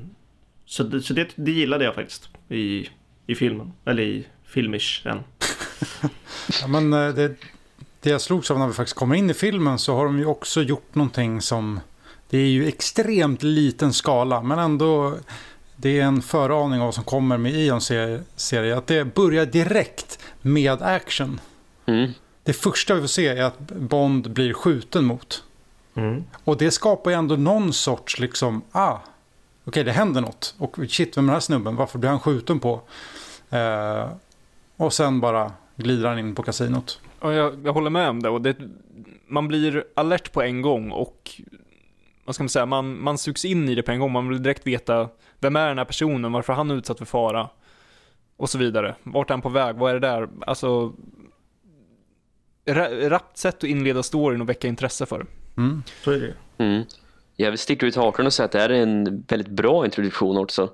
så det, så det, det gillade jag faktiskt i, i filmen. Eller i filmish än. Ja, men eh, det, det jag slogs av när vi faktiskt kommer in i filmen så har de ju också gjort någonting som... Det är ju extremt liten skala men ändå... Det är en föraning av vad som kommer med Ions serie, serie. Att det börjar direkt med action. Mm. Det första vi får se är att Bond blir skjuten mot. Mm. Och det skapar ju ändå någon sorts liksom, ah, okej det händer något. Och shit, vem är den här snubben? Varför blir han skjuten på? Eh, och sen bara glider han in på kasinot. Ja, jag, jag håller med om det. Och det. Man blir alert på en gång och vad ska man säga, man, man sugs in i det på en gång. Man vill direkt veta vem är den här personen, varför han är utsatt för fara och så vidare. Vart är han på väg? Vad är det där? Alltså, ra- rappt sätt att inleda storyn och väcka intresse för. Mm. Så är det. Mm. Jag vill sticka ut hakan och säga att det här är en väldigt bra introduktion också.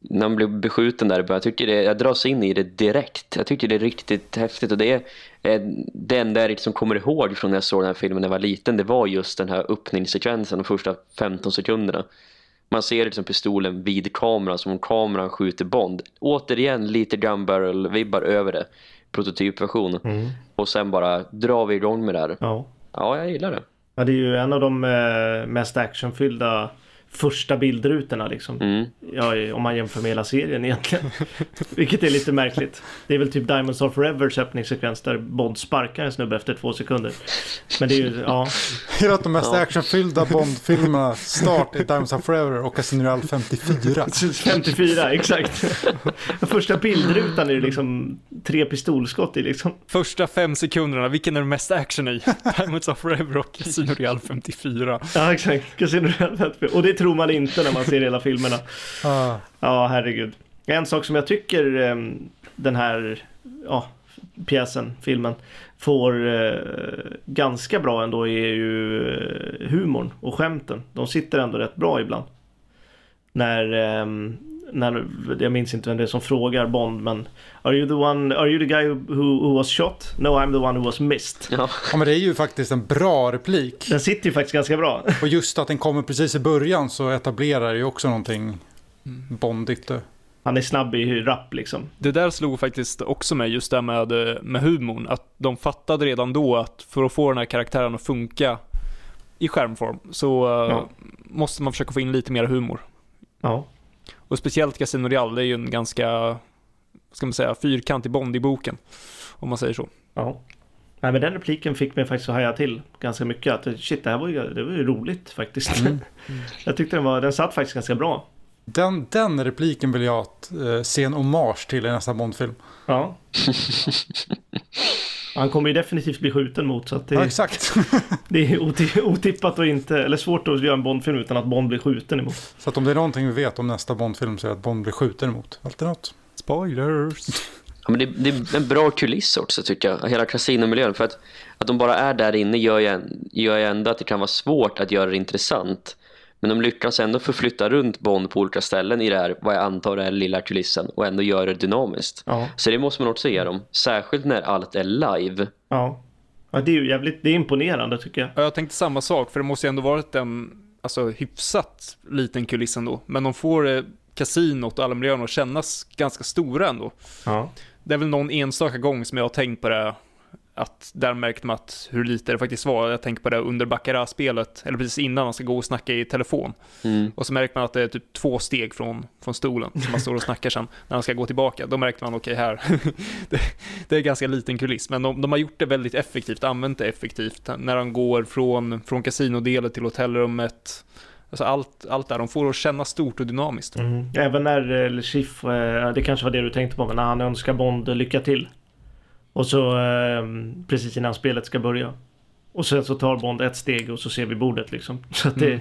När man blir beskjuten där jag tycker det, jag dras in i det direkt. Jag tycker det är riktigt häftigt och det är eh, det enda jag liksom kommer ihåg från när jag såg den här filmen när jag var liten. Det var just den här öppningssekvensen de första 15 sekunderna. Man ser liksom pistolen vid kameran som om kameran skjuter Bond. Återigen lite gun barrel-vibbar över det. Prototypversion. Och sen bara drar vi igång med det här. Ja. Ja, jag gillar det. ja, det är ju en av de eh, mest actionfyllda första bildrutorna liksom. Mm. Ja, om man jämför med hela serien egentligen. Vilket är lite märkligt. Det är väl typ Diamonds of Forevers öppningssekvens där Bond sparkar en snubbe efter två sekunder. Men det är ju, ja. Det är att de mest Ja. actionfyllda Bond-filmerna start är Diamonds of Forever och Casino Royale 54. 54, exakt. Första bildrutan är det liksom tre pistolskott i liksom. Första fem sekunderna, vilken är det mest action i? Diamonds of Forever och Casino Real 54. Ja, exakt. Casino Royale 54. Och det tror man inte när man ser hela filmerna. Ah, Ja, herregud. En sak som jag tycker ehm, den här ja, pjäsen, filmen, får eh, ganska bra ändå är ju eh, humorn och skämten. De sitter ändå rätt bra ibland. När ehm, när, jag minns inte vem det är som frågar Bond men Are you the one, are you the guy who, who was shot? No I'm the one who was missed. Ja. Ja, men det är ju faktiskt en bra replik. Den sitter ju faktiskt ganska bra. Och just att den kommer precis i början så etablerar ju också någonting bondigt. Han är snabb i rap liksom. Det där slog faktiskt också mig, just det med, med humorn. Att de fattade redan då att för att få den här karaktären att funka i skärmform så eh, Ja. måste man försöka få in lite mer humor. Ja. Och speciellt Casino Real, det är ju en ganska, ska man säga, fyrkantig Bond i boken. Om man säger så. Ja. Nej men den repliken fick mig faktiskt att haja till ganska mycket. Att shit det här var ju, det var ju roligt faktiskt. jag tyckte den var, den satt faktiskt ganska bra. Den, den repliken vill jag eh, se en hommage till i nästa Bondfilm. Ja. Han kommer ju definitivt bli skjuten mot så att det, Ja, exakt. det är oti- otippat och inte, eller svårt att göra en Bondfilm utan att Bond blir skjuten emot. så att om det är någonting vi vet om nästa Bondfilm så är det att Bond blir skjuten emot. Alltid något. Spoilers! Ja, men det, det är en bra kuliss också tycker jag, hela kasinomiljön. För att, att de bara är där inne gör ju, gör ju ändå att det kan vara svårt att göra det intressant. Men de lyckas ändå förflytta runt Bond på olika ställen i det här, vad jag antar är lilla kulissen och ändå göra det dynamiskt. Ja. Så det måste man också ge dem, särskilt när allt är live. Ja. ja det är ju jävligt, det är imponerande tycker jag. Ja, jag tänkte samma sak, för det måste ju ändå varit en alltså, hyfsat liten kuliss ändå. Men de får eh, kasinot och alla miljöerna att kännas ganska stora ändå. Ja. Det är väl någon enstaka gång som jag har tänkt på det, att där märkte man att hur lite det faktiskt var. Jag tänker på det under Baccarat-spelet, eller precis innan man ska gå och snacka i telefon. Mm. Och så märker man att det är typ två steg från, från stolen som man står och snackar sen när man ska gå tillbaka. Då märkte man, okej här, det, det är ganska liten kuliss. Men de, de har gjort det väldigt effektivt, använt det effektivt. När de går från, från kasinodelen till hotellrummet. Alltså allt, allt där, de får att kännas stort och dynamiskt. Mm. Även när eh, Le Chiffre, eh, det kanske var det du tänkte på, men när han önskar Bond lycka till. Och så eh, precis innan spelet ska börja. Och sen så tar Bond ett steg och så ser vi bordet liksom. Så det, Mm.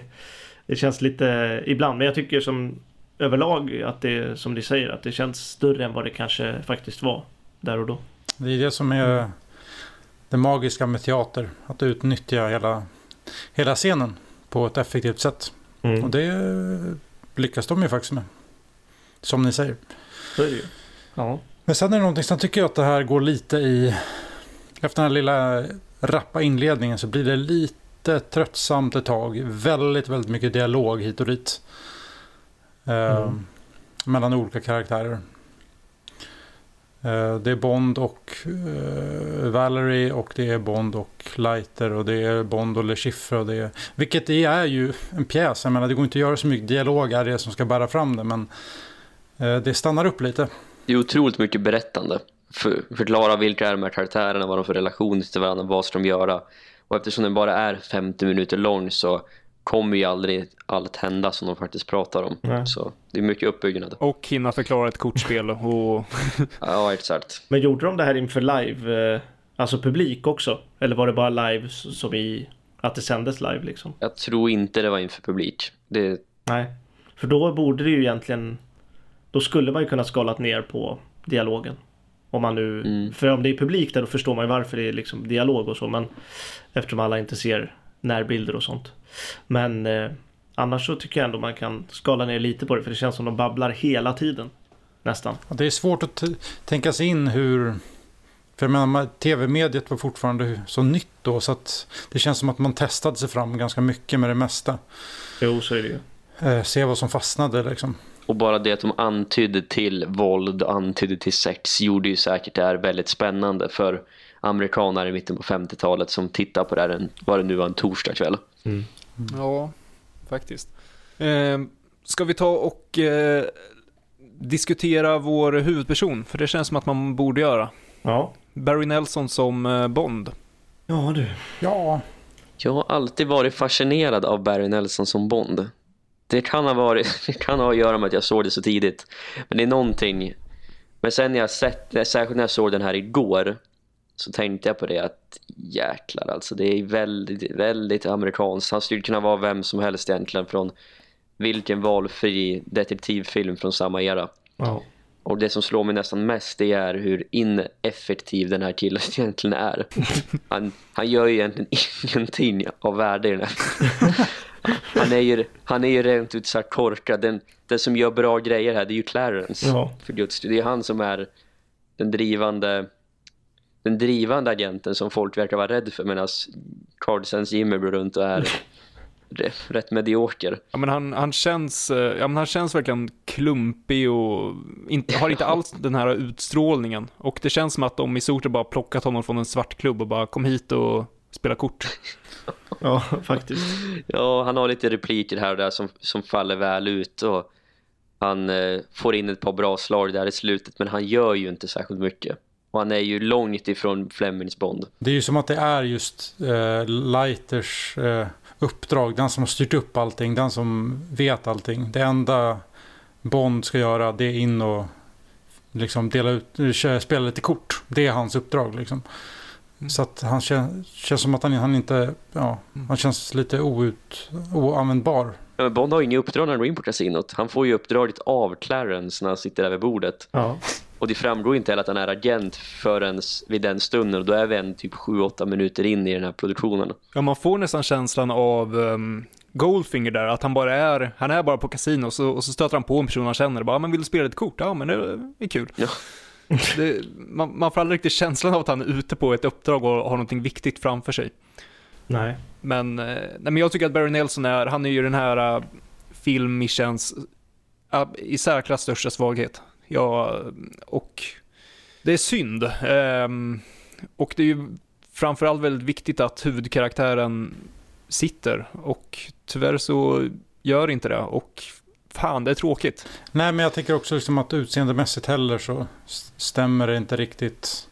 det känns lite ibland, men jag tycker som överlag att det som ni säger att det känns större än vad det kanske faktiskt var där och då. Det är det som är det magiska med teater. Att utnyttja hela, hela scenen på ett effektivt sätt. Mm. Och det lyckas de ju faktiskt med. Som ni säger. Så är det ju. Ja. Men sen är det någonting som tycker jag att det här går lite i... Efter den här lilla rappa inledningen så blir det lite tröttsamt ett tag. Väldigt, väldigt mycket dialog hit och dit. Eh, Mm. Mellan olika karaktärer. Eh, det är Bond och eh, Valerie och det är Bond och Leiter och det är Bond och Le Chiffre. Och det är, vilket det är ju en pjäs. Jag menar det går inte att göra så mycket dialog är det som ska bära fram det. Men eh, det stannar upp lite. Det är otroligt mycket berättande. För, förklara vilka är de här karaktärerna, vad de för relation till varandra, vad ska de göra. Och eftersom den bara är 50 minuter lång så kommer ju aldrig allt hända som de faktiskt pratar om. Nej. Så det är mycket uppbyggnad. Och hinna förklara ett kortspel och Ja, exakt. Men gjorde de det här inför live, eh, alltså publik också? Eller var det bara live som i att det sändes live liksom? Jag tror inte det var inför publik. Det, Nej. För då borde det ju egentligen Då skulle man ju kunna skalat ner på dialogen. Om man nu Mm. För om det är publik där då förstår man ju varför det är liksom dialog och så men Eftersom alla inte ser närbilder och sånt. Men eh, Annars så tycker jag ändå man kan skala ner lite på det för det känns som de babblar hela tiden. Nästan. Ja, Det är svårt att tänka sig in hur... För jag menar, ma- tv-mediet var fortfarande så nytt då så att det känns som att man testade sig fram ganska mycket med det mesta. Jo så är det ju. Eh, se vad som fastnade liksom. Och bara det att de antydde till våld och antydde till sex gjorde ju säkert det här väldigt spännande för amerikaner i mitten på 50-talet som tittar på det här en, vad det nu var en torsdagkväll. Ja, faktiskt. Eh, ska vi ta och eh, diskutera vår huvudperson? För det känns som att man borde göra. Ja. Barry Nelson som eh, Bond. Ja du. Ja, Jag har alltid varit fascinerad av Barry Nelson som Bond. Det kan ha varit, det kan ha att göra med att jag såg det så tidigt. Men det är någonting. Men sen när jag sett, särskilt när jag såg den här igår så tänkte jag på det att jäklar alltså det är väldigt, väldigt amerikanskt. Han skulle kunna vara vem som helst egentligen från vilken valfri detektivfilm från samma era. Ja. Och det som slår mig nästan mest det är hur ineffektiv den här killen egentligen är. Han, han gör ju egentligen ingenting av värde i den här. Han är ju, han är ju rent ut sagt korkad. Den, den som gör bra grejer här, det är ju Clarence. Ja. För guds Det är han som är den drivande den drivande agenten som folk verkar vara rädd för medan Carl Sands Jimmy går runt och är rätt, medioker. Ja, men han, han, känns, eh, ja, men han känns verkligen klumpig och inte, har inte alls den här utstrålningen. Och det känns som att de i stort bara plockat honom från en svartklubb och bara kom hit och spela kort. Ja, faktiskt. Ja, han har lite repliker här och där som, som faller väl ut och han eh, får in ett par bra slag där i slutet men han gör ju inte särskilt mycket. Och han är ju långt ifrån Flemings Bond. Det är ju som att det är just eh, Lighters eh, uppdrag. Den som har styrt upp allting. Den som vet allting. Det enda Bond ska göra det är in och liksom dela ut, spela lite kort. Det är hans uppdrag liksom. Mm. Så att han känns, känns som att han, han inte, ja, han känns lite out, oanvändbar. Ja, men Bond har ju inget uppdrag när han går in på kasinot. Han får ju uppdraget av Clarence när han sitter där vid bordet. Ja. Och det framgår inte heller att han är agent förrän vid den stunden. Och då är vi en typ 7-8 minuter in i den här produktionen. Ja, man får nästan känslan av um, Goldfinger där. Att han bara är, han är bara på kasino och så, och så stöter han på en person han känner. Och bara, man vill spela ett kort? Ja, men det är kul. Ja. Det, man, man får aldrig riktigt känslan av att han är ute på ett uppdrag och har någonting viktigt framför sig. Nej. Men, eh, nej, men jag tycker att Barry Nelson är, han är ju den här uh, filmmichens uh, i särklass största svaghet. Ja, och det är synd. Um, och det är ju framförallt väldigt viktigt att huvudkaraktären sitter och tyvärr så gör inte det och fan det är tråkigt. Nej men jag tycker också liksom att utseendemässigt heller så stämmer det inte riktigt.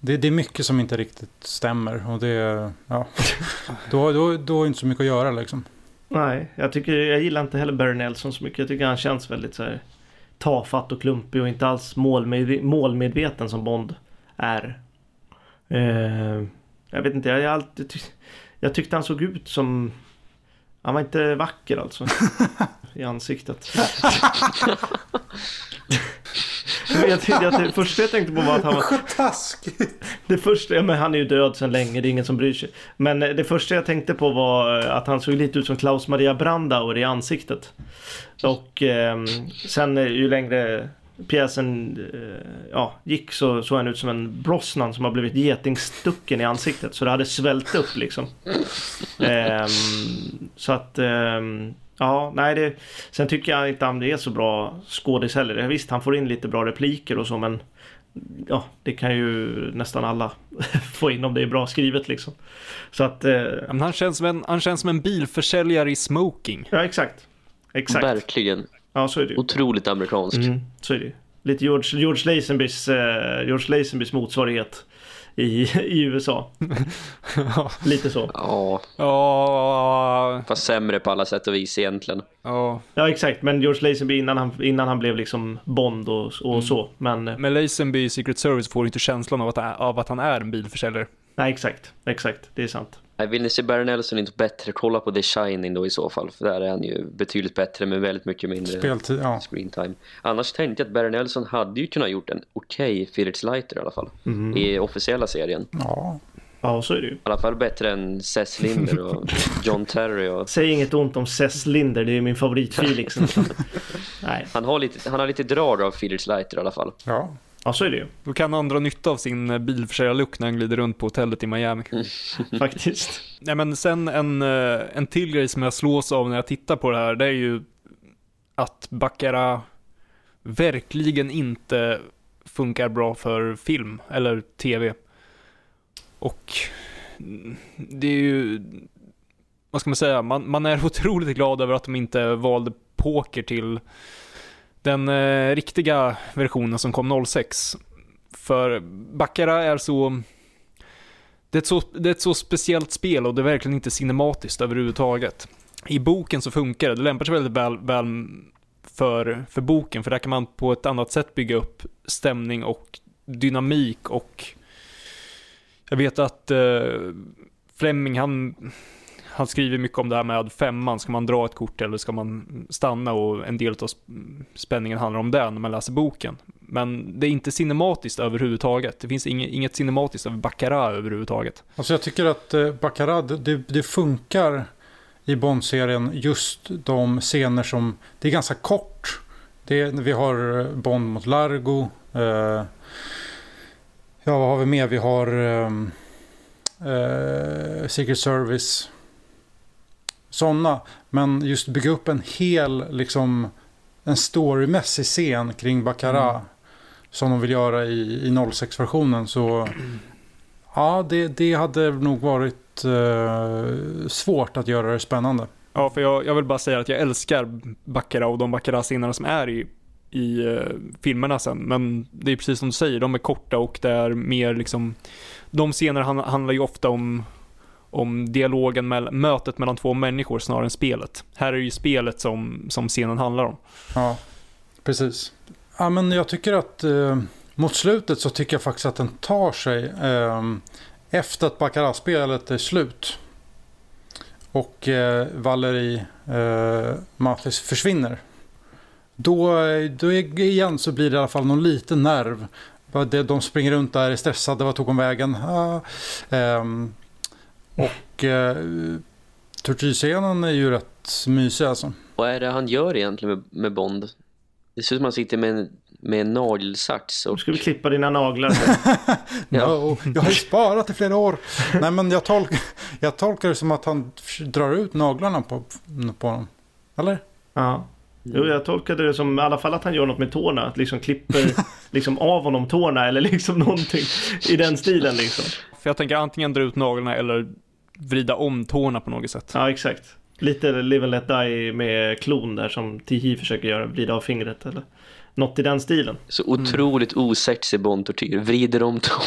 Det, det, är mycket som inte riktigt stämmer och det, ja, då, då, då är inte så mycket att göra liksom. Nej, jag tycker, jag gillar inte heller Barry Nelson så mycket. Jag tycker han känns väldigt så här tafatt och klumpig och inte alls målmed, målmedveten som Bond är. Eh, jag vet inte, jag, jag, alltid tyck, jag tyckte han såg ut som... Han var inte vacker alltså. I ansiktet. jag, jag, jag, det första jag tänkte på var att han var... Taskigt! Det första, ja, men han är ju död sedan länge, det är ingen som bryr sig. Men det första jag tänkte på var att han såg lite ut som Klaus Maria Brandauer i ansiktet. Och eh, sen ju längre pjäsen eh, ja, gick så såg han ut som en Brosnan som har blivit getingstucken i ansiktet. Så det hade svällt upp liksom. Eh, så att ehm, Ja, nej det... Sen tycker jag inte han är så bra skådis heller. Visst, han får in lite bra repliker och så men... Ja, det kan ju nästan alla få in om det är bra skrivet liksom. Så att... Eh... Men han, känns som en, han känns som en bilförsäljare i smoking. Ja, exakt. Exakt. Verkligen. Ja, så är det ju. Otroligt amerikansk. Mm, så är det ju. Lite George, George Lazenbys, eh, George Lazenbys motsvarighet i, i USA. Lite så. Ja. Ja. Fast sämre på alla sätt och vis egentligen. Ja. Ja exakt, men George Lazenby innan han, innan han blev liksom Bond och, och mm. så. Men, men Lazenby i Secret Service får inte känslan av att, av att han är en bilförsäljare. Nej exakt, exakt, det är sant. Vill ni se Barry Nelson inte bättre, kolla på The Shining då i så fall. För där är han ju betydligt bättre med väldigt mycket mindre Speltid, ja. screen time. Annars tänkte jag att Barry Nelson hade ju kunnat gjort en okej okay Felix Leiter i alla fall. Mm. I officiella serien. Ja. Ja, så är det ju. I alla fall bättre än Cess Linder och John Terry. Och... Säg inget ont om Cess Linder, det är min favorit Felix. Nej. Han har lite, han har lite drag av Felix Leiter i alla fall. Ja. Ja, så är det ju. Då kan han dra nytta av sin eh, bilförsäljarluck när han glider runt på hotellet i Miami. Faktiskt. Nej men sen en, eh, en till grej som jag slås av när jag tittar på det här, det är ju att Baccarat verkligen inte funkar bra för film eller tv. Och det är ju, vad ska man säga, man, man är otroligt glad över att de inte valde poker till den eh, riktiga versionen som kom 06. För Baccara är så... Det är, ett så, det är ett så speciellt spel och det är verkligen inte cinematiskt överhuvudtaget. I boken så funkar det, det lämpar sig väldigt väl, väl för, för boken, för där kan man på ett annat sätt bygga upp stämning och dynamik och jag vet att eh, Fleming, han, han skriver mycket om det här med femman, ska man dra ett kort eller ska man stanna och en del av spänningen handlar om det när man läser boken. Men det är inte cinematiskt överhuvudtaget. Det finns inget, inget cinematiskt över Baccarat överhuvudtaget. Alltså jag tycker att eh, Baccarat, det, det funkar i Bond-serien just de scener som, det är ganska kort. Det vi har eh, Bond mot Largo. Eh, ja, vad har vi mer? Vi har ehm, eh, Secret Service. Sådana. Men just bygga upp en hel, liksom, en storymässig scen kring Baccarat. Mm. Som de vill göra i, i 06-versionen. Så ja, det, det hade nog varit eh, svårt att göra det spännande. Ja, för jag, jag vill bara säga att jag älskar Baccarat och de Baccarat-scenerna som är i, i uh, filmerna sen. Men det är precis som du säger, de är korta och det är mer liksom, de scenerna han, handlar ju ofta om om dialogen, med, mötet mellan två människor snarare än spelet. Här är det ju spelet som, som scenen handlar om. Ja, precis. Ja, men jag tycker att eh, mot slutet så tycker jag faktiskt att den tar sig eh, efter att Baccarat-spelet är slut. Och eh, Valerie eh, Mathis försvinner. Då, då igen så blir det i alla fall någon liten nerv. De springer runt där är stressade, vad tog hon vägen? Ah, och eh, tortyrscenen är ju rätt mysig alltså. Vad är det han gör egentligen med, med Bond? Det ser ut som att han sitter med en, med en nagelsax och... Ska vi klippa dina naglar. Ja. No, jag har ju sparat i flera år. Nej men jag, tolk, jag tolkar det som att han drar ut naglarna på, på honom. Eller? Ja. Jo, jag tolkade det som i alla fall att han gör något med tårna. Att liksom klipper liksom av honom tårna eller liksom någonting i den stilen liksom. För jag tänker antingen dra ut naglarna eller vrida om tårna på något sätt. Ja, exakt. Lite Live and Let Die med klon där som Tihi försöker göra, vrida av fingret eller något i den stilen. Så otroligt osexig Bond-tortyr. Vrider om tå.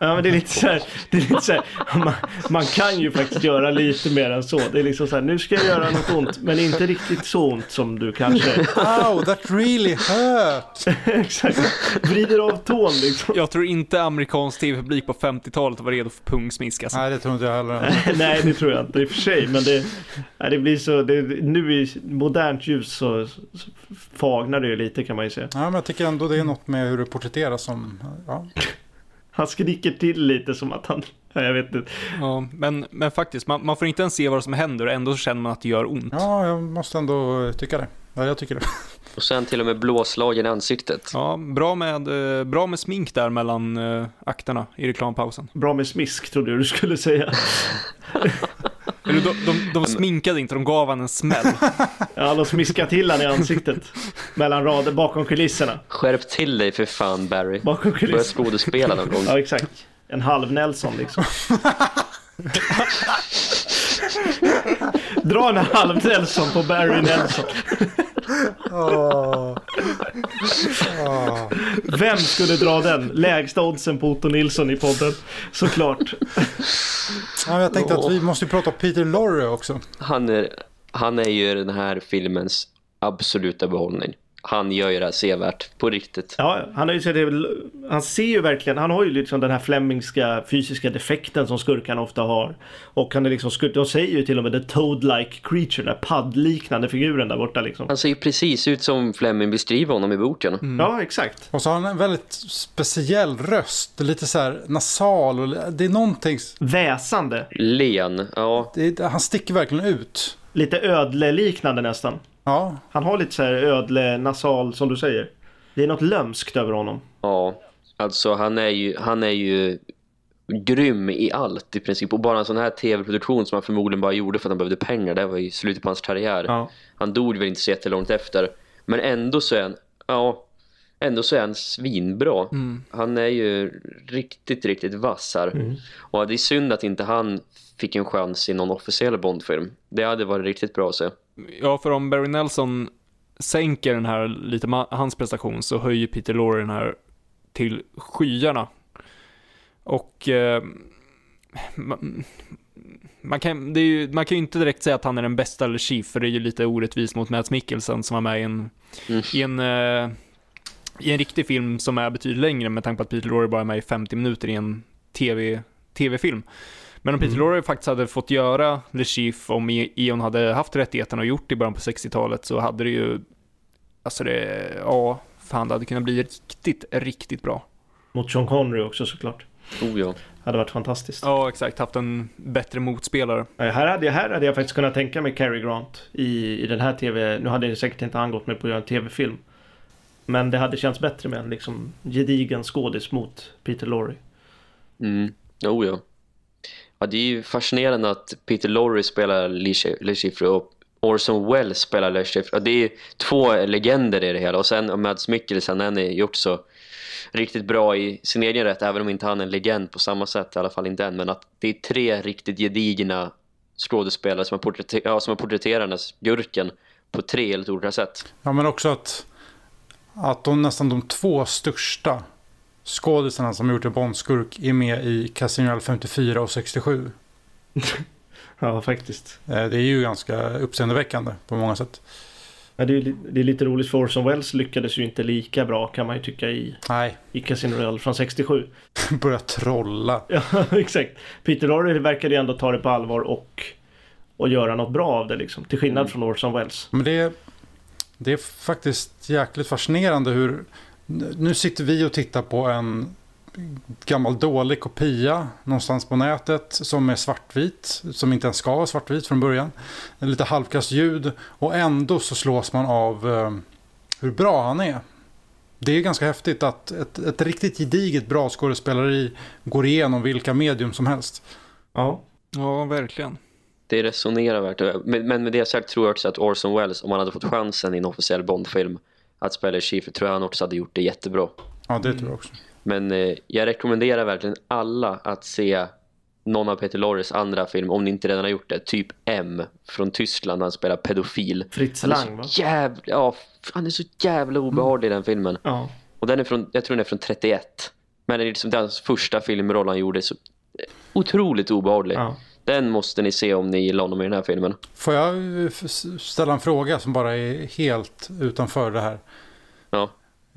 Ja, men det är lite så här, det är lite så här man, man kan ju faktiskt göra lite mer än så. Det är liksom så här, nu ska jag göra något ont, men inte riktigt så ont som du kanske... Ow, that really hurt! exakt. Vrider av tån liksom. Jag tror inte amerikansk tv-publik på 50-talet var redo för pungsmisk alltså. Nej, det tror inte jag heller. Nej, det tror jag inte i och för sig. Men det, nej, det blir så, det, nu i modernt ljus så, så fagnar det ju lite kan man ju säga. Ja, men jag tycker ändå det är något med hur det porträtteras som... Ja. Han skriker till lite som att han, ja, jag vet inte. Ja, men, men faktiskt, man, man får inte ens se vad som händer och ändå känner man att det gör ont. ja, jag måste ändå tycka det. Ja, jag tycker det. Och sen till och med blåslagen i ansiktet. Ja, bra med, eh, bra med smink där mellan eh, akterna i reklampausen. Bra med smisk trodde du skulle säga. Eller de, de, de sminkade inte, de gav han en smäll. Ja, de smiskar till han i ansiktet. Mellan rader, bakom kulisserna. Skärp till dig för fan Barry. Bakom Börja kulisserna. skådespela någon gång. Ja, exakt. En halv Nelson liksom. Dra en halv Nelson på Barry Nelson. Vem skulle dra den? Lägsta oddsen på Otto Nilsson i podden. Såklart. Ja, jag tänkte att vi måste prata om Peter Lorre också. Han är, han är ju den här filmens absoluta behållning. Han gör ju det här sevärt på riktigt. Ja, han, har ju, det, han ser ju verkligen, han har ju liksom den här flemingska fysiska defekten som skurkarna ofta har. Och han är liksom de säger ju till och med the toad-like creature, den paddliknande figuren där borta liksom. Han ser ju precis ut som Fleming beskriver honom i boken. Ja, exakt. Och så har han en väldigt speciell röst. Lite så här nasal. Och det är någonting... Väsande. Len, ja. Det han sticker verkligen ut. Lite ödle-liknande nästan. Ja, Han har lite så här ödle, nasal som du säger. Det är något lömskt över honom. Ja, alltså han är ju, han är ju grym i allt i princip. Och bara en sån här tv-produktion som han förmodligen bara gjorde för att han behövde pengar. Det var ju slutet på hans karriär. Ja. Han dog väl inte så jättelångt efter. Men ändå så är han, ja, ändå så är han svinbra. Han är ju riktigt, riktigt vass här. Och det är synd att inte han fick en chans i någon officiell Bondfilm. Det hade varit riktigt bra att se. Ja, för om Barry Nelson sänker den här, lite hans prestation, så höjer Peter Lorre den här till skyarna. Och eh, man, man, kan, ju, man kan ju inte direkt säga att han är den bästa eller chief, för det är ju lite orättvist mot Matt Mikkelsen som var med i en, Mm. i en, eh, i en riktig film som är betydligt längre med tanke på att Peter Lorre bara är med i 50 minuter i en TV, tv-film. Men om Peter Lorre faktiskt hade fått göra The Chief, om E- Eon hade haft rättigheten och gjort det i början på 60-talet, så hade det ju, alltså det, ja, fan det hade kunnat bli riktigt, riktigt bra. Mot Sean Connery också såklart. Oh ja. Hade varit fantastiskt. Ja, exakt. Haft en bättre motspelare. Här hade, jag, här hade jag faktiskt kunnat tänka mig Cary Grant i, i den här TV. Nu hade det säkert inte han gått med på att göra en TV-film. Men det hade känts bättre med en liksom gedigen skådis mot Peter Lorre. Mm. Oh ja. Ja, det är ju fascinerande att Peter Lorre spelar Lee Schiffer och Orson Welles spelar Lee Schiffer. Ja, det är två legender i det hela. Och sen Mads Mikkelsen, han är gjort så riktigt bra i sin egen rätt, även om inte han är en legend på samma sätt, i alla fall inte än. Men att det är tre riktigt gedigna skådespelare som har, porträtter ja, som har porträtterat den här gurken på tre helt olika sätt. Ja, men också att, att de, nästan de två största skådisarna som gjort en Bondskurk är med i Casino Royale 54 och 67. Ja, faktiskt. Eh, Det är ju ganska uppseendeväckande på många sätt. Ja, det, är, det är lite roligt för Orson Welles lyckades ju inte lika bra kan man ju tycka i, Nej, i Casino Royale från 67. börja trolla. Ja, exakt. Peter Lorre verkade ju ändå ta det på allvar och, och göra något bra av det liksom. Till skillnad Mm. från Orson Welles. Men det det är faktiskt jäkligt fascinerande hur... Nu sitter vi och tittar på en gammal dålig kopia någonstans på nätet som är svartvit, som inte ens ska vara svartvit från början. Lite halvkast ljud och ändå så slås man av eh, hur bra han är. Det är ganska häftigt att ett, ett riktigt gediget bra skådespeleri går igenom vilka medium som helst. Ja. Ja, verkligen. Det resonerar verkligen. Men men med det sagt tror jag också att Orson Welles, om han hade fått chansen i en officiell Bondfilm att spela Schiffer, tror jag han också hade gjort det jättebra. Ja, det tror jag också. Men eh, jag rekommenderar verkligen alla att se någon av Peter Lorres andra film, om ni inte redan har gjort det. Typ M från Tyskland, när han spelar pedofil. Fritz Lang va? så jävla, ja, han är så jävla obehaglig i den filmen. Ja. Och den är från, jag tror den är från 31. Men det är liksom den första filmroll han gjorde, så eh, otroligt obehaglig. ja. Den måste ni se om ni gillar honom i den här filmen. Får jag ställa en fråga som bara är helt utanför det här? Ja.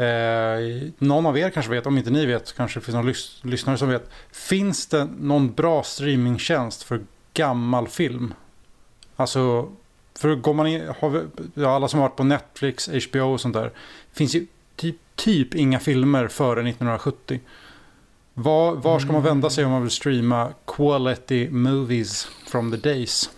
Eh, någon av er kanske vet, om inte ni vet, kanske det finns någon lys- lyssnare som vet. Finns det någon bra streamingtjänst för gammal film? Alltså, för går man in, har ja, alla som har varit på Netflix, HBO och sånt där. Finns ju typ, typ inga filmer före 1970. Var, var ska man vända sig om man vill streama quality movies from the days?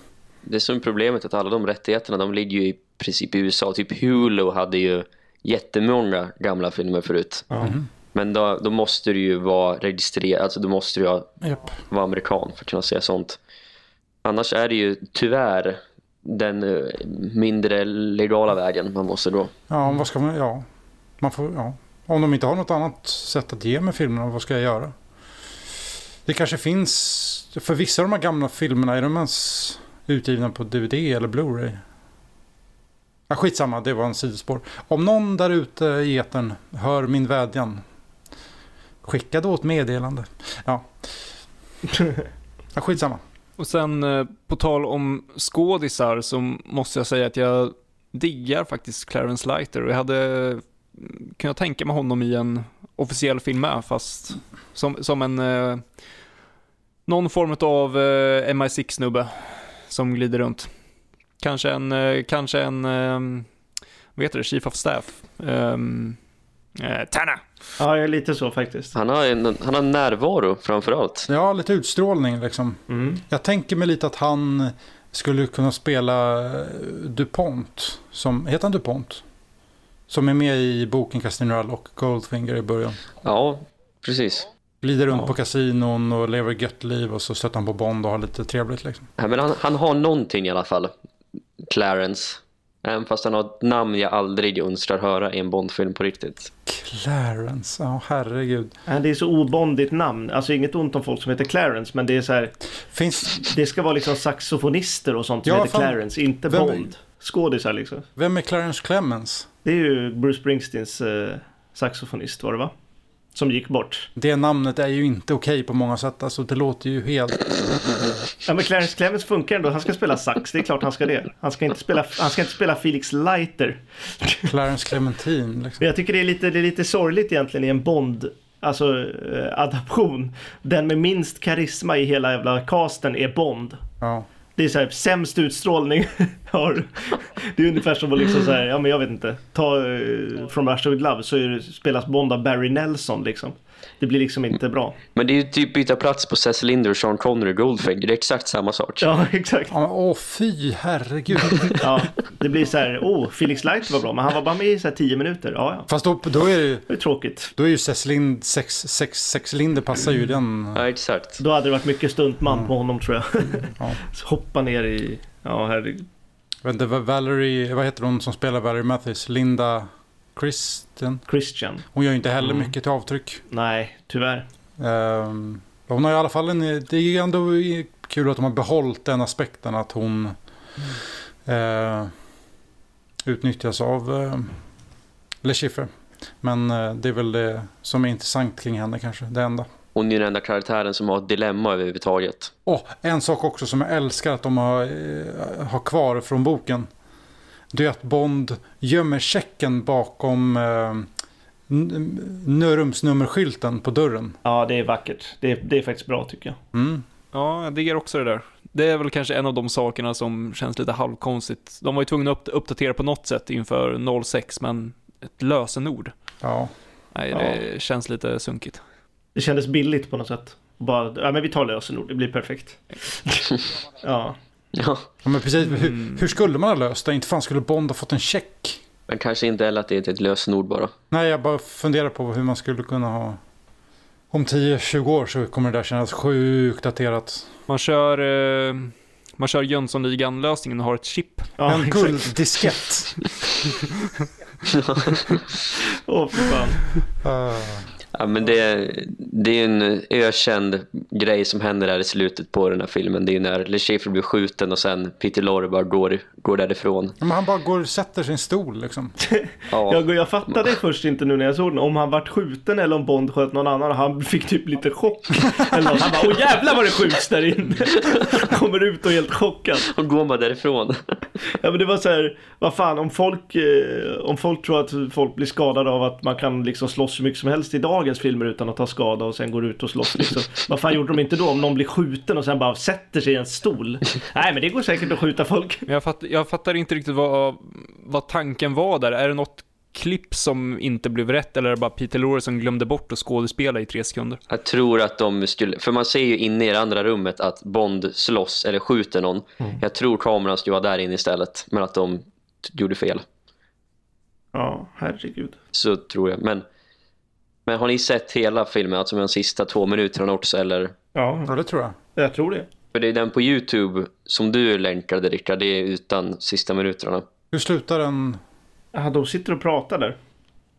Det är som problemet att alla de rättigheterna, de ligger ju i princip i USA. Typ Hulu hade ju jättemånga gamla filmer förut. Mhm. Men då, då måste du ju vara registrerad, alltså då måste du ju Japp. vara amerikan för att kunna se sånt. Annars är det ju tyvärr den eh, mindre legala vägen man måste gå. Ja, vad ska man, ja. Man får, ja. Om de inte har något annat sätt att ge mig filmerna, vad ska jag göra? Det kanske finns, för vissa av de här gamla filmerna, är de ens utgivna på DVD eller Blu-ray? Ja, skitsamma, det var en sidospår. Om någon där ute i etern hör min vädjan, skicka då ett meddelande. Ja. ja, skitsamma. Och sen eh, på tal om skådisar så måste jag säga att jag diggar faktiskt Clarence Lighter. och jag hade mm, kunnat tänka mig honom i en officiell film med fast som, som en eh, någon form av eh, MI6-snubbe som glider runt. Kanske en, eh, kanske en, eh, vad heter det, Chief of Staff. Um, eh, Tana! ja, jag är lite så faktiskt. Han har, en, han har närvaro framförallt. Ja, lite utstrålning liksom. Mm. Jag tänker mig lite att han skulle kunna spela eh, DuPont. Som, heter han DuPont? Som är med i boken Casino Royale och Goldfinger i början. Ja, precis. Glider runt Ja. på kasinon och lever gött liv och så stöter han på Bond och har lite trevligt liksom. Ja, men han, han har någonting i alla fall. Clarence. Även fast han har ett namn jag aldrig önskar höra i en Bondfilm på riktigt. Clarence, ja herregud. Ja, Det är så obondigt namn. Alltså inget ont om folk som heter Clarence men det är så här. Finns, Det ska vara liksom saxofonister och sånt som Ja, heter fan. Clarence, inte Vem- Bond. Skådisar liksom. vem är Clarence Clemens? Det är ju Bruce Springsteens eh, saxofonist var det va? Som gick bort. Det namnet är ju inte okej på många sätt. Alltså det låter ju helt... Ja men Clarence Clemens funkar ändå. Han ska spela sax. Det är klart han ska det. Han ska inte spela, han ska inte spela Felix Leiter. Clarence Clementine liksom. Jag tycker det är lite, det är lite sorgligt egentligen i en Bond Alltså eh, adaption. Den med minst karisma i hela jävla casten är Bond. Ja. Det är så här sämst utstrålning. har... Det är ungefär som att liksom så här, ja men jag vet inte. Ta eh, uh, From Russia With Love så är det, spelas Bond av Barry Nelson liksom. Det blir liksom inte bra. Men det är ju typ byta plats på Cecil Linder och Sean Connery och Goldfinger. Det är exakt samma sak. Ja, exakt. Ja, åh fy herregud. Ja, det blir så här, åh, oh, Felix Light var bra, men han var bara med i så här tio minuter. Ja, ja. Fast då, då är det ju... Det är tråkigt. Då är ju Cecil Lind, sex, sex, sex Linder passar ju i den. Ja, exakt. Då hade det varit mycket stuntman på honom tror jag. Ja. Så Hoppa ner i, ja herregud. Vad Valerie, vad heter hon som spelar Valerie Mathis? Linda Kristen? Christian. Hon gör ju inte heller Mm. mycket till avtryck. Nej, tyvärr. Ehm, hon har i alla fall en, det är ju ändå kul att de har behållit den aspekten att hon eh, utnyttjas av eh, Le Chiffre. Men eh, det är väl det som är intressant kring henne kanske, det enda. Hon är den enda karaktären som har ett dilemma överhuvudtaget. Åh, en sak också som jag älskar att de har, har kvar från boken. Det är att Bond gömmer checken bakom eh, n- rumsnummerskylten på dörren. Ja, det är vackert. Det är, det är faktiskt bra tycker jag. Mm. Ja, jag diggar också det där. Det är väl kanske en av de sakerna som känns lite halvkonstigt. De var ju tvungna att upp- uppdatera på något sätt inför 06, men ett lösenord. Ja. Nej, Ja. det känns lite sunkigt. Det kändes billigt på något sätt. Bara, ja men vi tar lösenord, det blir perfekt. ja. Ja, ja, men precis. Mm. Hur, hur skulle man ha löst det? Inte fan skulle Bond ha fått en check. men kanske inte heller att det är ett lösenord bara. Nej, jag bara funderar på hur man skulle kunna ha... Om 10-20 år så kommer det där kännas sjukt daterat. Man kör, eh, man kör Jönssonligan-lösningen och har ett chip. ja en gulddiskett. Åh fy fan. Uh, Ja, men det, det är en ökänd grej som händer där i slutet på den här filmen. Det är ju när Le Chiffre blir skjuten och sen Peter Lorre bara går, går därifrån. men han bara går och sätter sin stol liksom. Ja, Jag, jag fattade först inte nu när jag såg den, om han vart skjuten eller om Bond sköt någon annan. Han fick typ lite chock. Eller något. Han bara, åh jävlar vad det skjuts där inne. Kommer ut och är helt chockad. och går man därifrån. Ja men det var så här, vad fan om folk, eh, om folk tror att folk blir skadade av att man kan liksom slåss hur mycket som helst i dagens filmer utan att ta skada och sen går ut och slåss liksom. Vad fan gjorde de inte då om någon blir skjuten och sen bara sätter sig i en stol? Nej men det går säkert att skjuta folk. Men jag, fatt, jag fattar inte riktigt vad, vad tanken var där. Är det något klipp som inte blev rätt eller är det bara Peter Lorre som glömde bort att skådespela i tre sekunder? Jag tror att de skulle, för man ser ju inne i det andra rummet att Bond slåss eller skjuter någon. Jag tror kameran skulle vara där inne istället, men att de gjorde fel. Ja, herregud. Så tror jag. Men, men har ni sett hela filmen, alltså med de sista två minuterna också? Eller? Ja, Ja, det tror jag. jag tror det. För det är den på Youtube som du länkade Rickard, det är utan sista minuterna. Hur slutar den? Ja, de sitter och pratar där.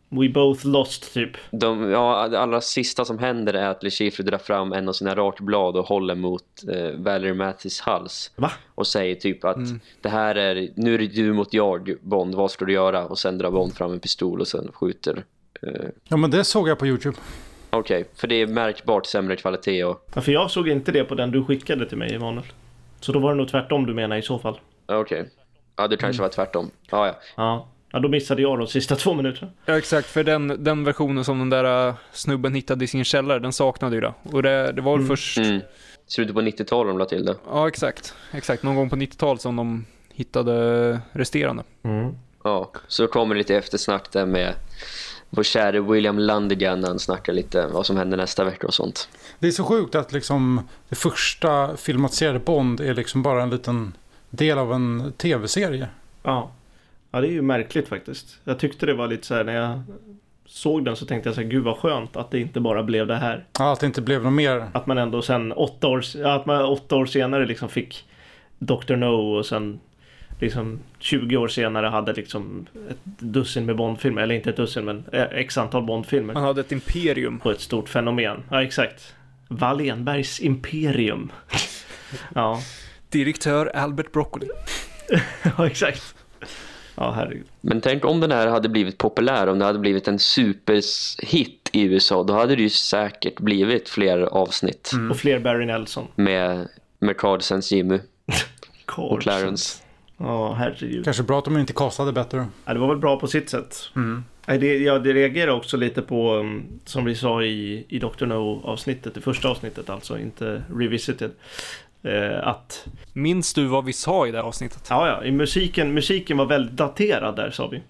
We both lost typ. De, ja, det allra sista som händer är att Le Chiffre drar fram en av sina rakblad och håller mot eh, Valerie Mathis hals. Va? Och säger typ att det här är, nu är det du mot jag Bond, vad ska du göra? Och sen drar Bond fram en pistol och sen skjuter. Eh, Ja, men det såg jag på YouTube. Okej, för det är märkbart sämre kvalitet och... Ja, för jag såg inte det på den du skickade till mig Emanuel. Så då var det nog tvärtom du menar i så fall. Okej. Ja, det kanske var tvärtom. Ja, ja. Ja. Ja, då missade jag de sista två minuterna. Ja, exakt. För den, den versionen som den där äh, snubben hittade i sin källare, den saknade ju det. Och det, det var väl först... Mm. Slutet på 90-talet de la till det. Ja, exakt. Exakt. Någon gång på 90-talet som de hittade resterande. Ja, så kommer lite eftersnack där med vår käre William Landigan när han snackar lite vad som händer nästa vecka och sånt. Det är så sjukt att liksom det första filmatiserade Bond är liksom bara en liten del av en tv-serie. Ja. Ja, det är ju märkligt faktiskt. Jag tyckte det var lite så här när jag såg den så tänkte jag så här, gud vad skönt att det inte bara blev det här. Ja, Att det inte blev något mer. Att man ändå sen åtta år, att man åtta år senare liksom fick Dr. No och sen liksom 20 år senare hade liksom ett dussin med Bondfilmer. Eller inte ett dussin men eh, x antal Bondfilmer. Man hade ett imperium. På ett stort fenomen. Ja, exakt. Wallenbergs imperium. ja. Direktör Albert Broccoli. ja, exakt. Ja, herregud. Men tänk om den här hade blivit populär, om det hade blivit en superhit i USA, då hade det ju säkert blivit fler avsnitt Och fler Barry Nelson. med, med Cardsens Jimmy och Clarence. Ja, herregud. Kanske bra att de inte kastade bättre. Ja, det var väl bra på sitt sätt. Nej, det, jag det reagerar också lite på, um, som vi sa i, i Dr. No avsnittet, det första avsnittet alltså, inte Revisited. Eh, att... Minns du vad vi sa i det avsnittet? Ja, ja. I musiken, musiken var väldigt daterad där sa vi.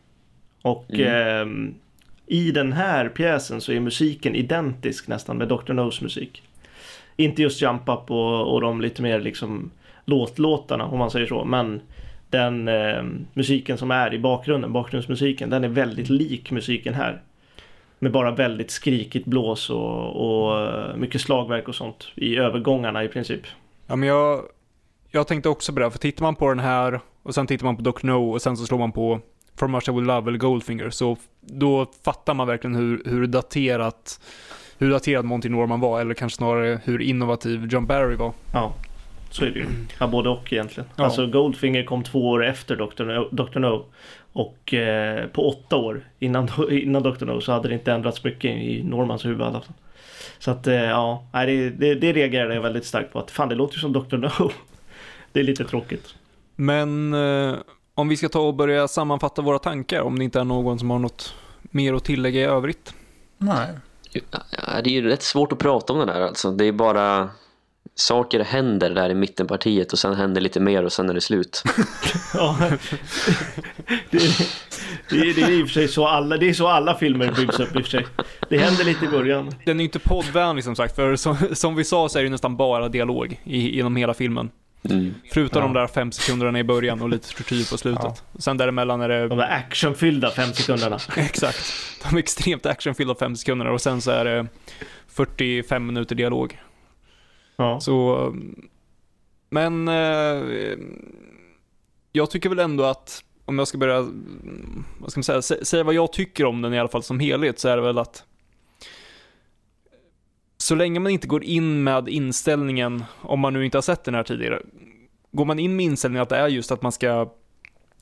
Och mm. eh, i den här pjäsen så är musiken identisk nästan med Dr. No's musik. Inte just Jump Up och, och de lite mer liksom låtlåtarna om man säger så. Men den eh, musiken som är i bakgrunden, bakgrundsmusiken, den är väldigt lik musiken här. Med bara väldigt skrikigt blås och, och eh, mycket slagverk och sånt i övergångarna i princip. Ja, men jag, jag tänkte också på det, för tittar man på den här och sen tittar man på Dr. No och sen så slår man på From Russia With Love eller Goldfinger, så då fattar man verkligen hur, hur daterat hur daterad Monty Norman var, eller kanske snarare hur innovativ John Barry var. Ja, så är det ju. Ja, både och egentligen. Ja. Alltså Goldfinger kom två år efter Dr. No. Dr. no. Och eh, på åtta år innan, innan Dr. No så hade det inte ändrats mycket i Normans huvud i alla fall. Så att eh, ja, det, det, det reagerade jag väldigt starkt på. Att fan, det låter ju som Dr. No. Det är lite tråkigt. Men eh, om vi ska ta och börja sammanfatta våra tankar, om det inte är någon som har något mer att tillägga i övrigt. Nej. Ja, det är ju rätt svårt att prata om det där alltså. Det är bara saker händer där i mittenpartiet och sen händer lite mer och sen är det slut. ja, det, är, det, är, det är i och för sig så alla, det är så alla filmer byggs upp i och för sig. Det händer lite i början. Den är ju inte poddvänlig som sagt, för som, som vi sa så är det nästan bara dialog i, genom hela filmen. Mm. Förutom ja. de där fem sekunderna i början och lite tortyr på slutet. Ja. Sen däremellan är det... De där actionfyllda fem sekunderna. Exakt. De extremt actionfyllda fem sekunderna och sen så är det 45 minuter dialog. Ja. Så... Men... Eh, jag tycker väl ändå att om jag ska börja, mm, vad ska man säga, säga vad jag tycker om den i alla fall som helhet så är det väl att så länge man inte går in med inställningen, om man nu inte har sett den här tidigare, går man in med inställningen att det är just att man ska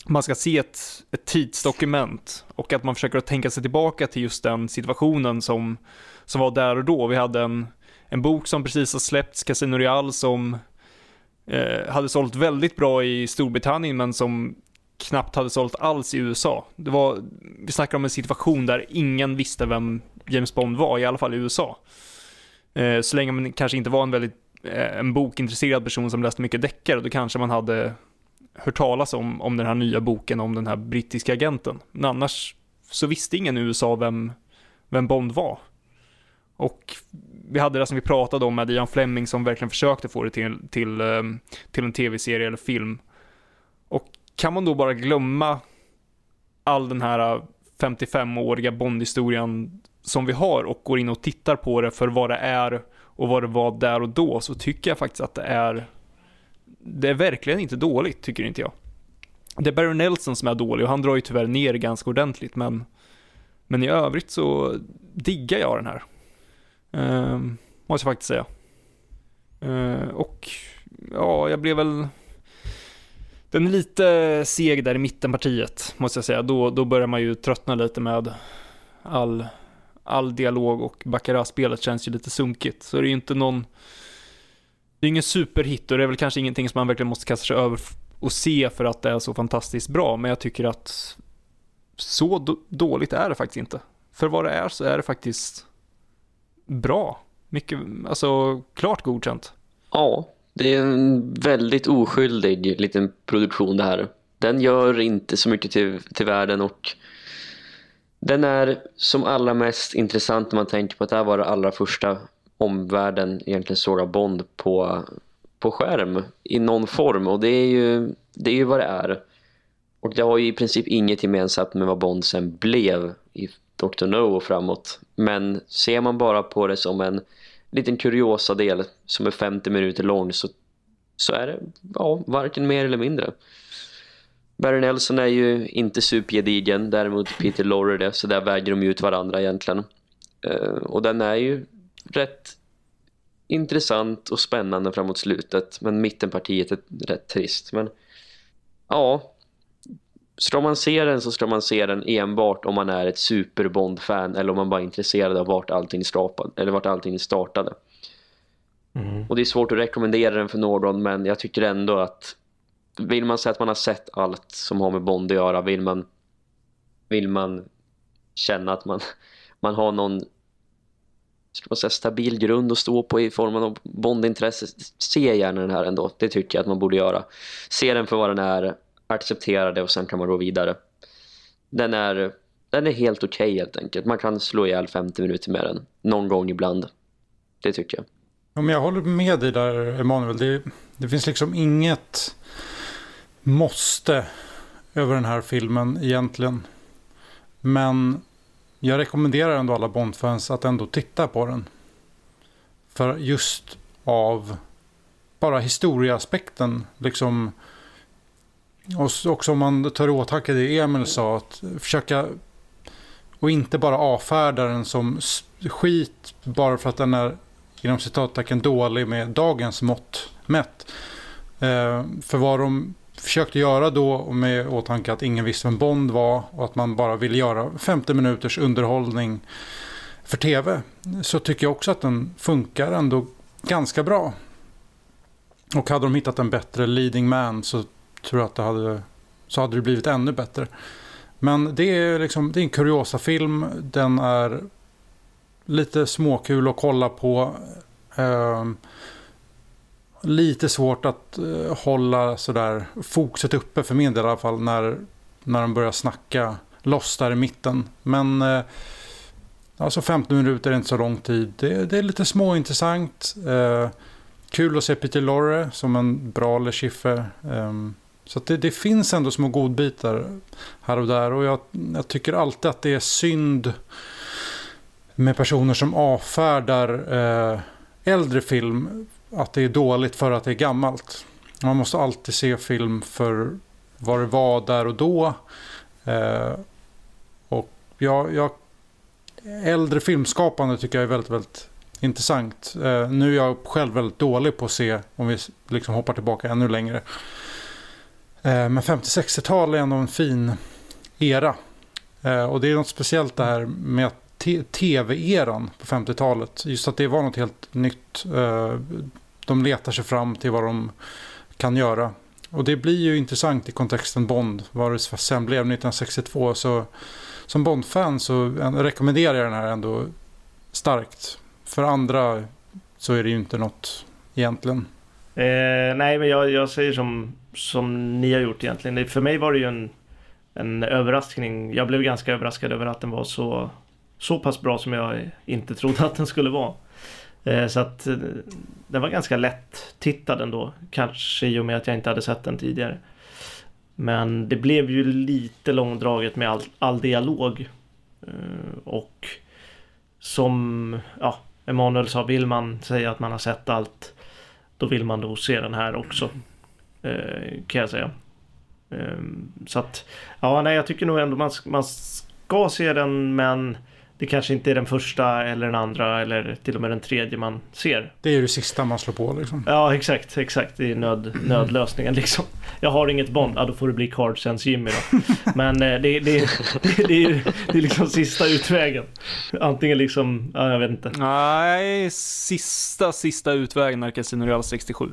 man ska se ett, ett tidsdokument och att man försöker att tänka sig tillbaka till just den situationen som, som var där och då. Vi hade en, en bok som precis har släppts, Casino Real, som eh, hade sålt väldigt bra i Storbritannien men som knappt hade sålt alls i USA. Det var, vi snackar om en situation där ingen visste vem James Bond var, i alla fall i USA. Eh, så länge man kanske inte var en väldigt eh, en bokintresserad person som läste mycket deckare, då kanske man hade hört talas om, om den här nya boken om den här brittiska agenten. Men annars så visste ingen i USA vem, vem Bond var. Och vi hade det som vi pratade om med Ian Fleming som verkligen försökte få det till, till, ehm, till en tv-serie eller film. Och kan man då bara glömma all den här äh, 55-åriga Bond-historien som vi har och går in och tittar på det för vad det är och vad det var där och då så tycker jag faktiskt att det är det är verkligen inte dåligt, tycker inte jag. Det är Barry Nelson som är dålig och han drar ju tyvärr ner ganska ordentligt men men i övrigt så diggar jag den här. Uh, måste jag faktiskt säga. Uh, och ja, jag blev väl den är lite seg där i mittenpartiet, måste jag säga. Då, då börjar man ju tröttna lite med all all dialog och Baccarat-spelet känns ju lite sunkigt. Så det är ju inte någon... Det är ingen superhit och det är väl kanske ingenting som man verkligen måste kasta sig över och se för att det är så fantastiskt bra. Men jag tycker att så dåligt är det faktiskt inte. För vad det är så är det faktiskt bra. Mycket, alltså klart godkänt. Ja, det är en väldigt oskyldig liten produktion det här. Den gör inte så mycket till, till världen och den är som allra mest intressant när man tänker på att det här var det allra första omvärlden egentligen såg Bond på, på skärm i någon form och det är ju det är ju vad det är. Och det har ju i princip inget gemensamt med vad Bond sen blev i Dr. No och framåt. Men ser man bara på det som en liten kuriosa del som är 50 minuter lång så, så är det ja, varken mer eller mindre. Barry Nelson är ju inte supergedigen, däremot Peter Lorre det, så där väger de ut varandra egentligen. Uh, och den är ju rätt intressant och spännande framåt slutet, men mittenpartiet är rätt trist. Men ja, ska man se den så ska man se den enbart om man är ett superbond-fan eller om man bara är intresserad av vart allting, skapad, eller vart allting startade. Mm. Och det är svårt att rekommendera den för någon men jag tycker ändå att vill man säga att man har sett allt som har med Bond att göra, vill man, vill man känna att man, man har någon ska man säga, stabil grund att stå på i formen av Bondintresse. Se gärna den här ändå, det tycker jag att man borde göra. Se den för vad den är, acceptera det och sen kan man gå vidare. Den är, den är helt okej okay, helt enkelt. Man kan slå ihjäl 50 minuter med den, någon gång ibland. Det tycker jag. Ja, men jag håller med dig där, Emanuel. Det, det finns liksom inget måste över den här filmen egentligen. Men jag rekommenderar ändå alla Bondfans att ändå titta på den. För just av bara historieaspekten. Liksom, och också om man tar i åtanke det Emil sa. Att försöka och inte bara avfärda den som skit bara för att den är inom citattecken dålig med dagens mått mätt. Eh, för vad de försökte göra då med åtanke att ingen visste vem Bond var och att man bara ville göra 50 minuters underhållning för tv så tycker jag också att den funkar ändå ganska bra. Och hade de hittat en bättre leading man så tror jag att det hade, så hade det blivit ännu bättre. Men det är, liksom, det är en kuriosa film. Den är lite småkul att kolla på. Eh, lite svårt att eh, hålla sådär fokuset uppe för min del i alla fall när, när de börjar snacka loss där i mitten. Men eh, alltså 15 minuter är inte så lång tid. Det, det är lite småintressant. Eh, kul att se Peter Lorre som en bra Le Um, ehm, så det, det, finns ändå små godbitar här och där. Och jag, jag tycker alltid att det är synd med personer som avfärdar eh, äldre film att det är dåligt för att det är gammalt. Man måste alltid se film för vad det var där och då. Eh, och jag, jag, äldre filmskapande tycker jag är väldigt, väldigt intressant. Eh, nu är jag själv väldigt dålig på att se, om vi liksom hoppar tillbaka ännu längre. Eh, men 50-60-tal är ändå en fin era. Eh, och det är något speciellt det här med att tv-eran på 50-talet. Just att det var något helt nytt. Eh, de letar sig fram till vad de kan göra. Och det blir ju intressant i kontexten Bond. Vad det sen blev 1962. Så som Bond-fan så rekommenderar jag den här ändå starkt. För andra så är det ju inte något egentligen. Eh, nej, men jag, jag säger som, som ni har gjort egentligen. För mig var det ju en, en överraskning. Jag blev ganska överraskad över att den var så så pass bra som jag inte trodde att den skulle vara. Eh, så att eh, den var ganska lätt tittad ändå. Kanske i och med att jag inte hade sett den tidigare. Men det blev ju lite långdraget med all, all dialog. Eh, och som ja, Emanuel sa, vill man säga att man har sett allt då vill man nog se den här också. Eh, kan jag säga. Ehm, så att, ja nej jag tycker nog ändå man, man ska se den men det kanske inte är den första eller den andra eller till och med den tredje man ser. Det är ju det sista man slår på liksom. Ja exakt, exakt. Det är nöd, nödlösningen liksom. Jag har inget Bond, ja då får det bli Card Sense Jimmy då. Men eh, det, det, det, det, det, är, det är liksom sista utvägen. Antingen liksom, ja jag vet inte. Nej, sista, sista utvägen är Casino Real 67.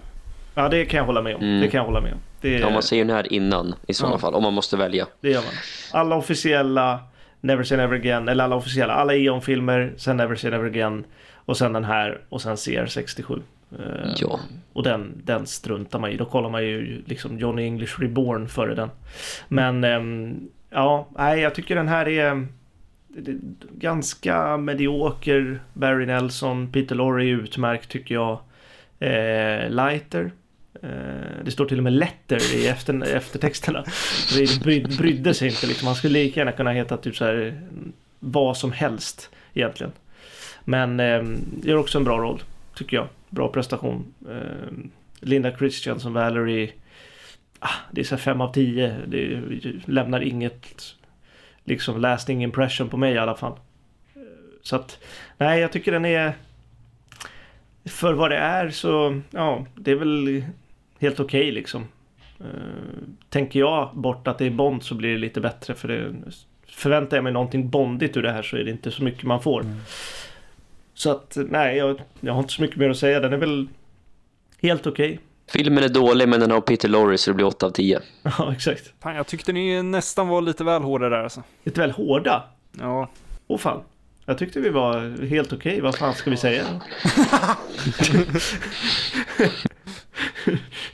Ja det kan jag hålla med om. Mm. Det kan jag hålla med om. Det, ja, man ser ju den här innan i sådana ja. fall, om man måste välja. Det gör man. Alla officiella Never Say Never Again, eller alla officiella, alla Eon-filmer, sen Never Say Never Again och sen den här och sen CR67. Uh, ja. Och den, den struntar man i. Då kollar man ju liksom Johnny English Reborn före den. Men um, ja, nej, jag tycker den här är, ganska medioker. Barry Nelson, Peter Lorre är utmärkt tycker jag. Eh, Lighter Eh, Eh, det står till och med letter i efter, eftertexterna. Det bryd, brydde sig inte liksom. Han skulle lika gärna kunna heta typ så här vad som helst egentligen. Men eh, gör också en bra roll, tycker jag. Bra prestation. Eh, Linda Christian som Valerie. Ah, det är så fem av tio. Det lämnar inget liksom lasting impression på mig i alla fall. Så att, nej jag tycker den är för vad det är så, ja, det är väl helt okej okay, liksom. Uh, tänker jag bort att det är Bond så blir det lite bättre för det förväntar jag mig någonting bondigt ur det här så är det inte så mycket man får. Mm. Så att nej, jag, jag har inte så mycket mer att säga. Den är väl helt okej. Okay. Filmen är dålig men den har Peter Lorre så det blir 8 av 10. Ja, exakt. Fan, jag tyckte ni nästan var lite väl hårda där alltså. Lite väl hårda? Ja. Åh fan. Jag tyckte vi var helt okej. Vad fan ska vi säga?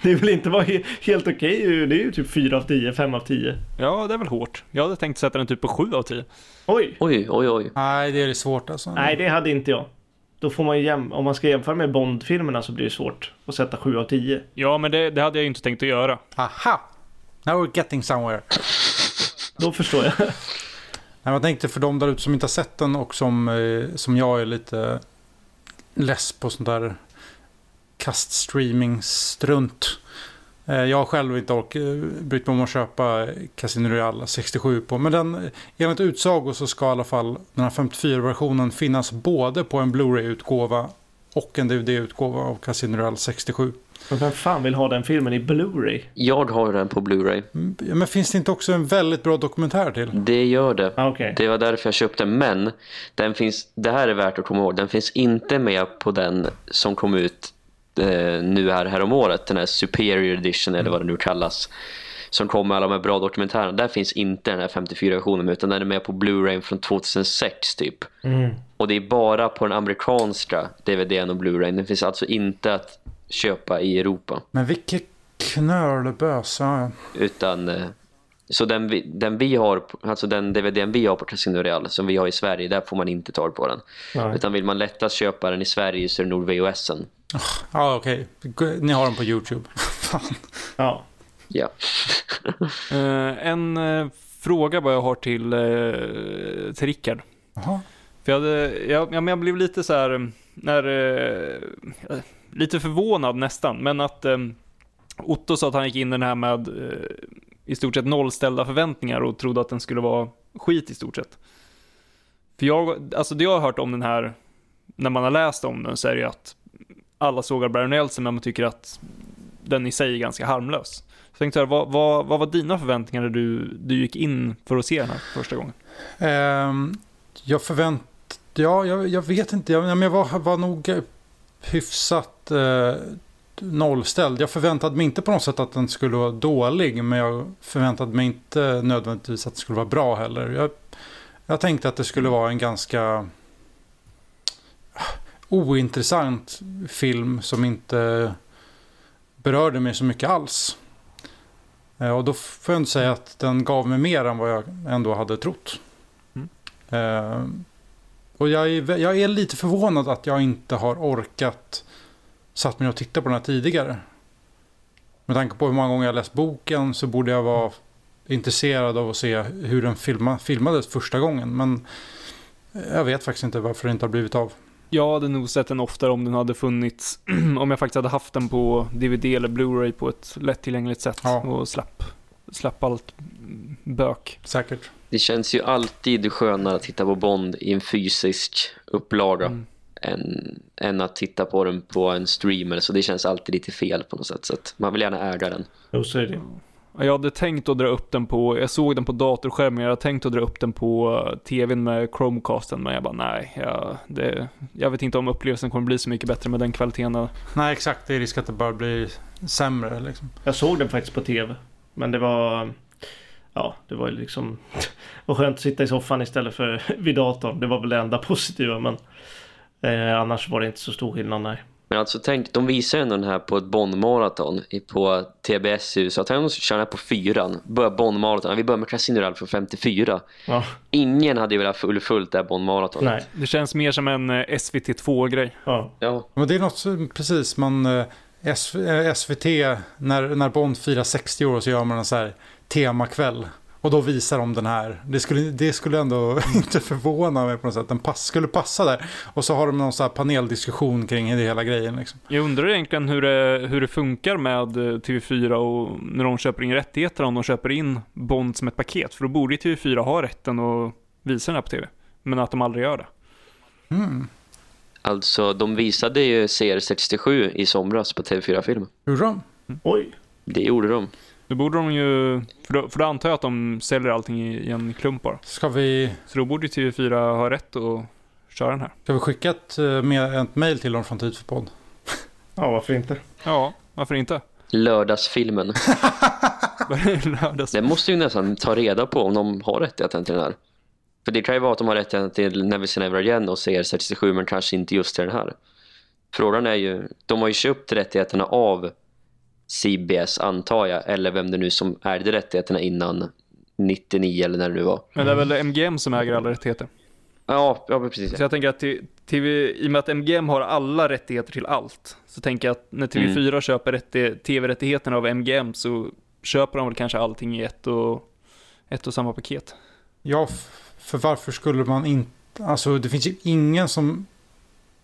det vill inte vara he helt okej. Det är ju typ 4 av 10, 5 av 10. Ja, det är väl hårt. Jag hade tänkt sätta den typ på 7 av 10. Oj! Oj, oj, oj. Nej, det är svårt alltså. Nej, det hade inte jag. Då får man jäm- om man ska jämföra med Bond-filmerna så blir det svårt att sätta 7 av 10. Ja, men det, det hade jag ju inte tänkt att göra. Aha! Now we're getting somewhere. Då förstår jag. Nej, Jag tänkte för de där ute som inte har sett den och som, eh, som jag är lite less på sånt där kaststreaming-strunt. Eh, Jag har själv inte ork, eh, brytt mig om att köpa Casino Royale 67 på. Men den, enligt utsago så ska i alla fall den här 54-versionen finnas både på en Blu-ray-utgåva och en DVD-utgåva av Casino Royale 67. Men vem fan vill ha den filmen i Blu-ray? Jag har den på Blu-ray. Mm, Men finns det inte också en väldigt bra dokumentär till? Det gör det. Ah, Okej. Det var därför jag köpte den. Men den finns, det här är värt att komma ihåg. Den finns inte med på den som kom ut eh, nu här, här om året. Den här Superior Edition eller vad det nu kallas. Som kom med alla de här bra dokumentärerna. Där finns inte den här 54-versionen utan den är med på Blu-ray från 2006 typ. Mm. Och det är bara på den amerikanska DVDn och Blu-ray. Den finns alltså inte att köpa i Europa. Men vilket knölbös. Ja, Utan, eh, så den vi, den vi har, alltså den DVDn vi har på Casino Real som vi har i Sverige, där får man inte tag på den. Nej. Utan vill man lättast köpa den i Sverige så är det nog VHSen. Ja okej. Ni har den på YouTube. Fan. Ja. Ja. Eh, en eh, fråga vad jag har till, eh, till Rickard. Jaha. För jag, hade, jag, ja, men jag blev lite så här, när, eh, lite förvånad nästan, men att eh, Otto sa att han gick in i den här med i stort sett nollställda förväntningar och trodde att den skulle vara skit i stort sett. För jag, alltså det jag har hört om den här, när man har läst om den så är det ju att alla sågar Baron Nelson men man tycker att den i sig är ganska harmlös. Så jag tänkte höra, vad, vad, vad var dina förväntningar när du, du gick in för att se den här första gången? Um, jag förvänt... Ja, jag, jag vet inte. Jag, men jag var, var nog hyfsat eh, nollställd. Jag förväntade mig inte på något sätt att den skulle vara dålig. Men jag förväntade mig inte nödvändigtvis att det skulle vara bra heller. Jag, jag tänkte att det skulle vara en ganska ointressant film som inte berörde mig så mycket alls. Eh, Och då får jag inte säga att den gav mig mer än vad jag ändå hade trott. Mm. Eh, och jag är, jag är lite förvånad att jag inte har orkat satt mig och titta på den här tidigare. Med tanke på hur många gånger jag läst boken så borde jag vara intresserad av att se hur den filma, filmades första gången. Men jag vet faktiskt inte varför det inte har blivit av. Jag hade nog sett den oftare om den hade funnits, om jag faktiskt hade haft den på DVD eller Blu-ray på ett lättillgängligt sätt Ja. och slapp, slapp allt bök. Säkert. Det känns ju alltid skönare att titta på Bond i en fysisk upplaga Mm. än, än att titta på den på en streamer. Så det känns alltid lite fel på något sätt. Så att man vill gärna äga den. Jo, så är det. Jag hade tänkt att dra upp den på, jag såg den på datorskärmen, jag hade tänkt att dra upp den på tvn med Chromecasten, men jag bara nej, jag, det, jag vet inte om upplevelsen kommer bli så mycket bättre med den kvaliteten. Nej, exakt. Det är risk att det bara blir sämre. Liksom. Jag såg den faktiskt på tv. Men det var... Ja, det var ju liksom... Var skönt att sitta i soffan istället för vid datorn. Det var väl det enda positiva men... Eh, annars var det inte så stor skillnad nej. Men alltså tänk, de visar ju ändå den här på ett Bond-maraton i- på TBS i USA. Tänk om de kör den här på fyran. Börjar Bond-maraton. Vi börjar med Casino Royale från 54. Ja, Ingen hade ju velat full fullt det här Bond-maratonet. nej. Det känns mer som en eh, SVT2-grej. Ja. Ja, Men det är något som- precis, man eh, S- eh, SVT, när, när Bond firar 60 år så gör man en så här temakväll. Och då visar de den här. Det skulle, det skulle ändå inte förvåna mig på något sätt. Den pass, skulle passa där. Och så har de någon så här paneldiskussion kring det hela grejen. Liksom. Jag undrar egentligen hur det, hur det funkar med eh, TV4 och när de köper in rättigheter, om de köper in Bond som ett paket. För då borde ju TV4 ha rätten att visa den här på TV. Men att de aldrig gör det. Mm. alltså de visade ju CR67 i somras på TV4-film. Hur då? Oj. Det gjorde de. Då borde de ju, för då, för då antar jag att de säljer allting i, i en klump bara. Ska vi, Så då borde ju TV4 ha rätt att köra den här. ska vi skicka ett, eh, med, ett mail till dem från Tid för podd? Ja, varför inte? Ja, varför inte? Lördagsfilmen. Lördags. Det måste ju nästan ta reda på om de har rättigheten till den här. För det kan ju vara att de har rättigheten till Never Say Never Again och ser 67 men kanske inte just till den här. Frågan är ju, de har ju köpt rättigheterna av CBS antar jag, eller vem det nu som ägde rättigheterna innan 99 eller när det nu var. Men det är väl MGM som äger alla rättigheter. Ja, ja precis. Så jag tänker att TV, i och med att MGM har alla rättigheter till allt, så tänker jag att när TV4 mm. köper tv-rättigheterna av MGM så köper de väl kanske allting i ett och, ett och samma paket. Ja, för varför skulle man inte... Alltså det finns ju ingen som...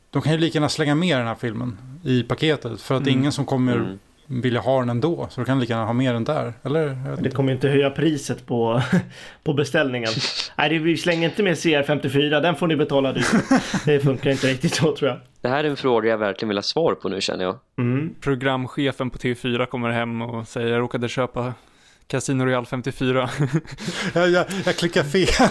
De kan ju lika gärna slänga med den här filmen i paketet. För att mm. ingen som kommer mm vilja ha den ändå. Så du kan lika gärna ha med den där. Eller? Det kommer inte höja priset på, på beställningen. Nej, vi slänger inte med CR54. Den får ni betala dyrt. Det funkar inte riktigt så tror jag. Det här är en fråga jag verkligen vill ha svar på nu känner jag. Mm. Programchefen på TV4 kommer hem och säger jag råkade köpa Casino Royale 54. jag, jag, jag klickar fel.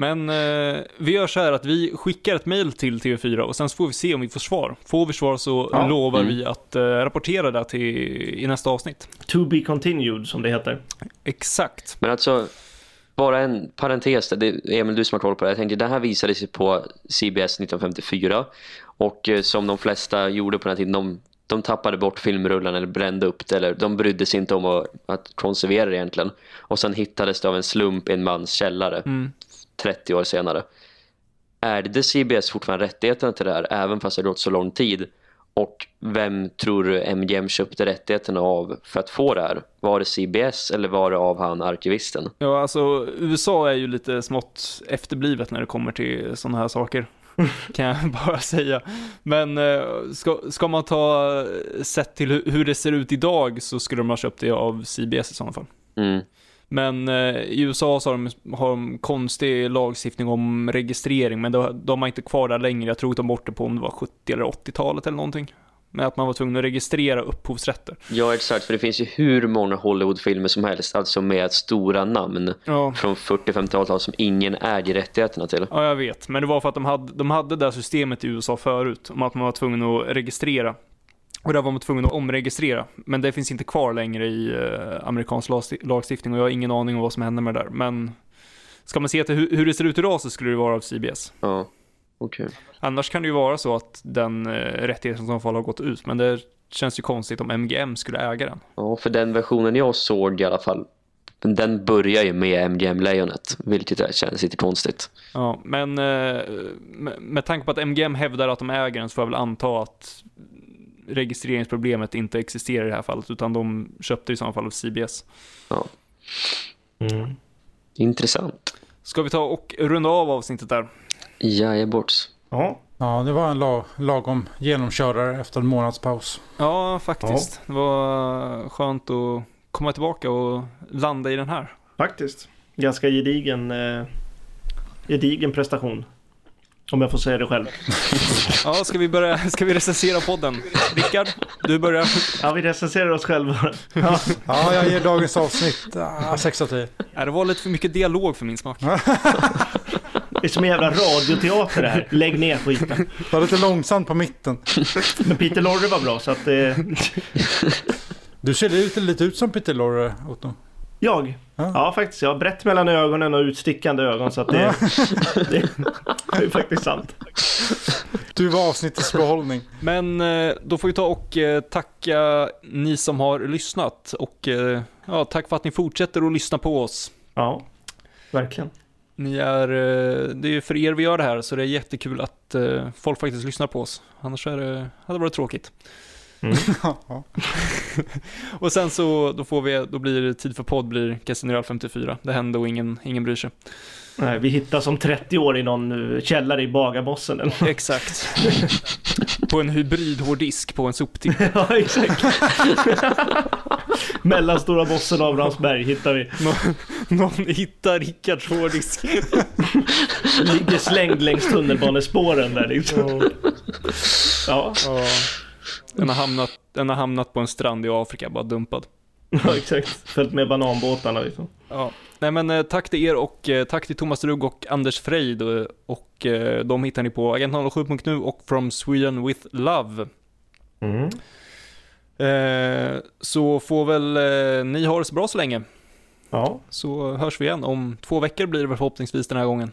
Men eh, vi gör så här att vi skickar ett mail till TV4 och sen så får vi se om vi får svar. Får vi svar så ja. lovar mm. vi att eh, rapportera det till, i nästa avsnitt. To be continued som det heter. Exakt. Men alltså, bara en parentes, det är Emil du som har koll på det. Jag tänkte, det här visade sig på CBS 1954 och eh, som de flesta gjorde på den här tiden, de, de tappade bort filmrullen eller brände upp det eller de brydde sig inte om att, att konservera det egentligen. Och sen hittades det av en slump i en mans källare. Mm 30 år senare. Ärvde CBS fortfarande rättigheterna till det här även fast det gått så lång tid? Och vem tror du MGM köpte rättigheterna av för att få det här? Var det CBS eller var det av han arkivisten? Ja, alltså USA är ju lite smått efterblivet när det kommer till sådana här saker. kan jag bara säga. Men eh, ska, ska man ta sett till hur det ser ut idag så skulle de ha köpt det av CBS i sådana fall. Mm. Men eh, i USA så har de, har de konstig lagstiftning om registrering, men de, de har inte kvar det längre. Jag tror att de bort det på om det var 70 eller 80-talet eller någonting. Med att man var tvungen att registrera upphovsrätter. Ja, exakt. För det finns ju hur många Hollywoodfilmer som helst. Alltså med stora namn ja. från 40-50-talet som ingen äger rättigheterna till. Ja, jag vet. Men det var för att de hade, de hade det systemet i USA förut. Om att man var tvungen att registrera och där var man tvungen att omregistrera. Men det finns inte kvar längre i eh, amerikansk lagstiftning och jag har ingen aning om vad som händer med det där. Men ska man se till hur, det ser ut idag så skulle det vara av CBS. Ja, okej. Okay. Annars kan det ju vara så att den eh, rättigheten som fall har gått ut. Men det känns ju konstigt om MGM skulle äga den. Ja, för den versionen jag såg i alla fall den börjar ju med MGM-lejonet, vilket känns lite konstigt. Ja, men eh, med, med tanke på att MGM hävdar att de äger den så får jag väl anta att registreringsproblemet inte existerar i det här fallet utan de köpte i så fall av CBS. Ja. Mm. Intressant. Ska vi ta och runda av avsnittet där? Jajebots. Ja. Ja, det var en lag, lagom genomkörare efter en månadspaus. Ja, faktiskt. Ja. Det var skönt att komma tillbaka och landa i den här. Faktiskt. Ganska gedigen, eh, gedigen prestation. Om jag får säga det själv. ja, ska vi börja, ska vi recensera podden? Rickard, du börjar. Ja, vi recenserar oss själva. Ja, ja jag ger dagens avsnitt ah, 6 av 10. Ja, det var lite för mycket dialog för min smak. Det är som en jävla radioteater det här. Lägg ner skiten. Det var lite långsamt på mitten. Men Peter Lorre var bra så att... Eh... Du ser lite, lite ut som Peter Lorre, Otto. Jag? Ja. ja. faktiskt. Jag har brett mellan ögonen och utstickande ögon så att det, det, det är faktiskt sant. Du var avsnittets behållning. Men eh, då får vi ta och eh, tacka ni som har lyssnat och eh, ja, tack för att ni fortsätter att lyssna på oss. Ja, verkligen. Ni är, det är för er vi gör det här så det är jättekul att folk faktiskt lyssnar på oss. Annars är det, hade det varit tråkigt. Mm. och sen så då får vi, då blir det tid för podd blir Casino 54. Det hände och ingen, ingen bryr sig. Nej, vi hittas om 30 år i någon eh, källare i Bagarbossen eller Exakt. på en hybridhårddisk på en soptipp. ja, exakt. Mellan Stora Bossen och Abrahamsberg hittar vi. Nå någon hittar Rickards hårddisk. Ligger slängd längs tunnelbanespåren där liksom. ja. ja. Den har, hamnat, den har hamnat på en strand i Afrika, bara dumpad. Ja, exakt. Följt med bananbåtarna liksom. Ja. Nej men eh, tack till er och eh, tack till Thomas Rugg och Anders Frejd och, och eh, de hittar ni på agent07.nu och From Sweden with Love. Mm. så får väl ni ha det så bra så länge. Ja. Så hörs vi igen. Om två veckor blir det förhoppningsvis den här gången.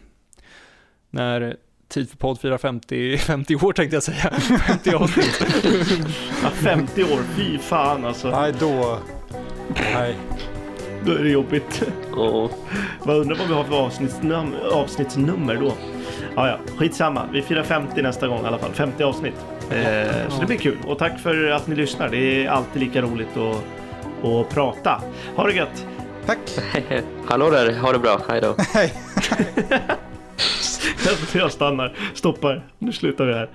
När Tid för podd firar 50, 50 år tänkte jag säga. 50 avsnitt. ja 50 år, fy fan alltså. Nej, då... Nej. Då är det jobbigt. Vad undrar vad vi har för avsnittsnum avsnittsnummer då? Ja, ja, skitsamma. Vi firar 50 nästa gång i alla fall. 50 avsnitt. Eh, så det blir kul. Och tack för att ni lyssnar. Det är alltid lika roligt att, att prata. Ha det gött! Tack. hallå där, ha det bra, hej då. Hej. Jag stannar. Stoppar. Nu slutar vi här.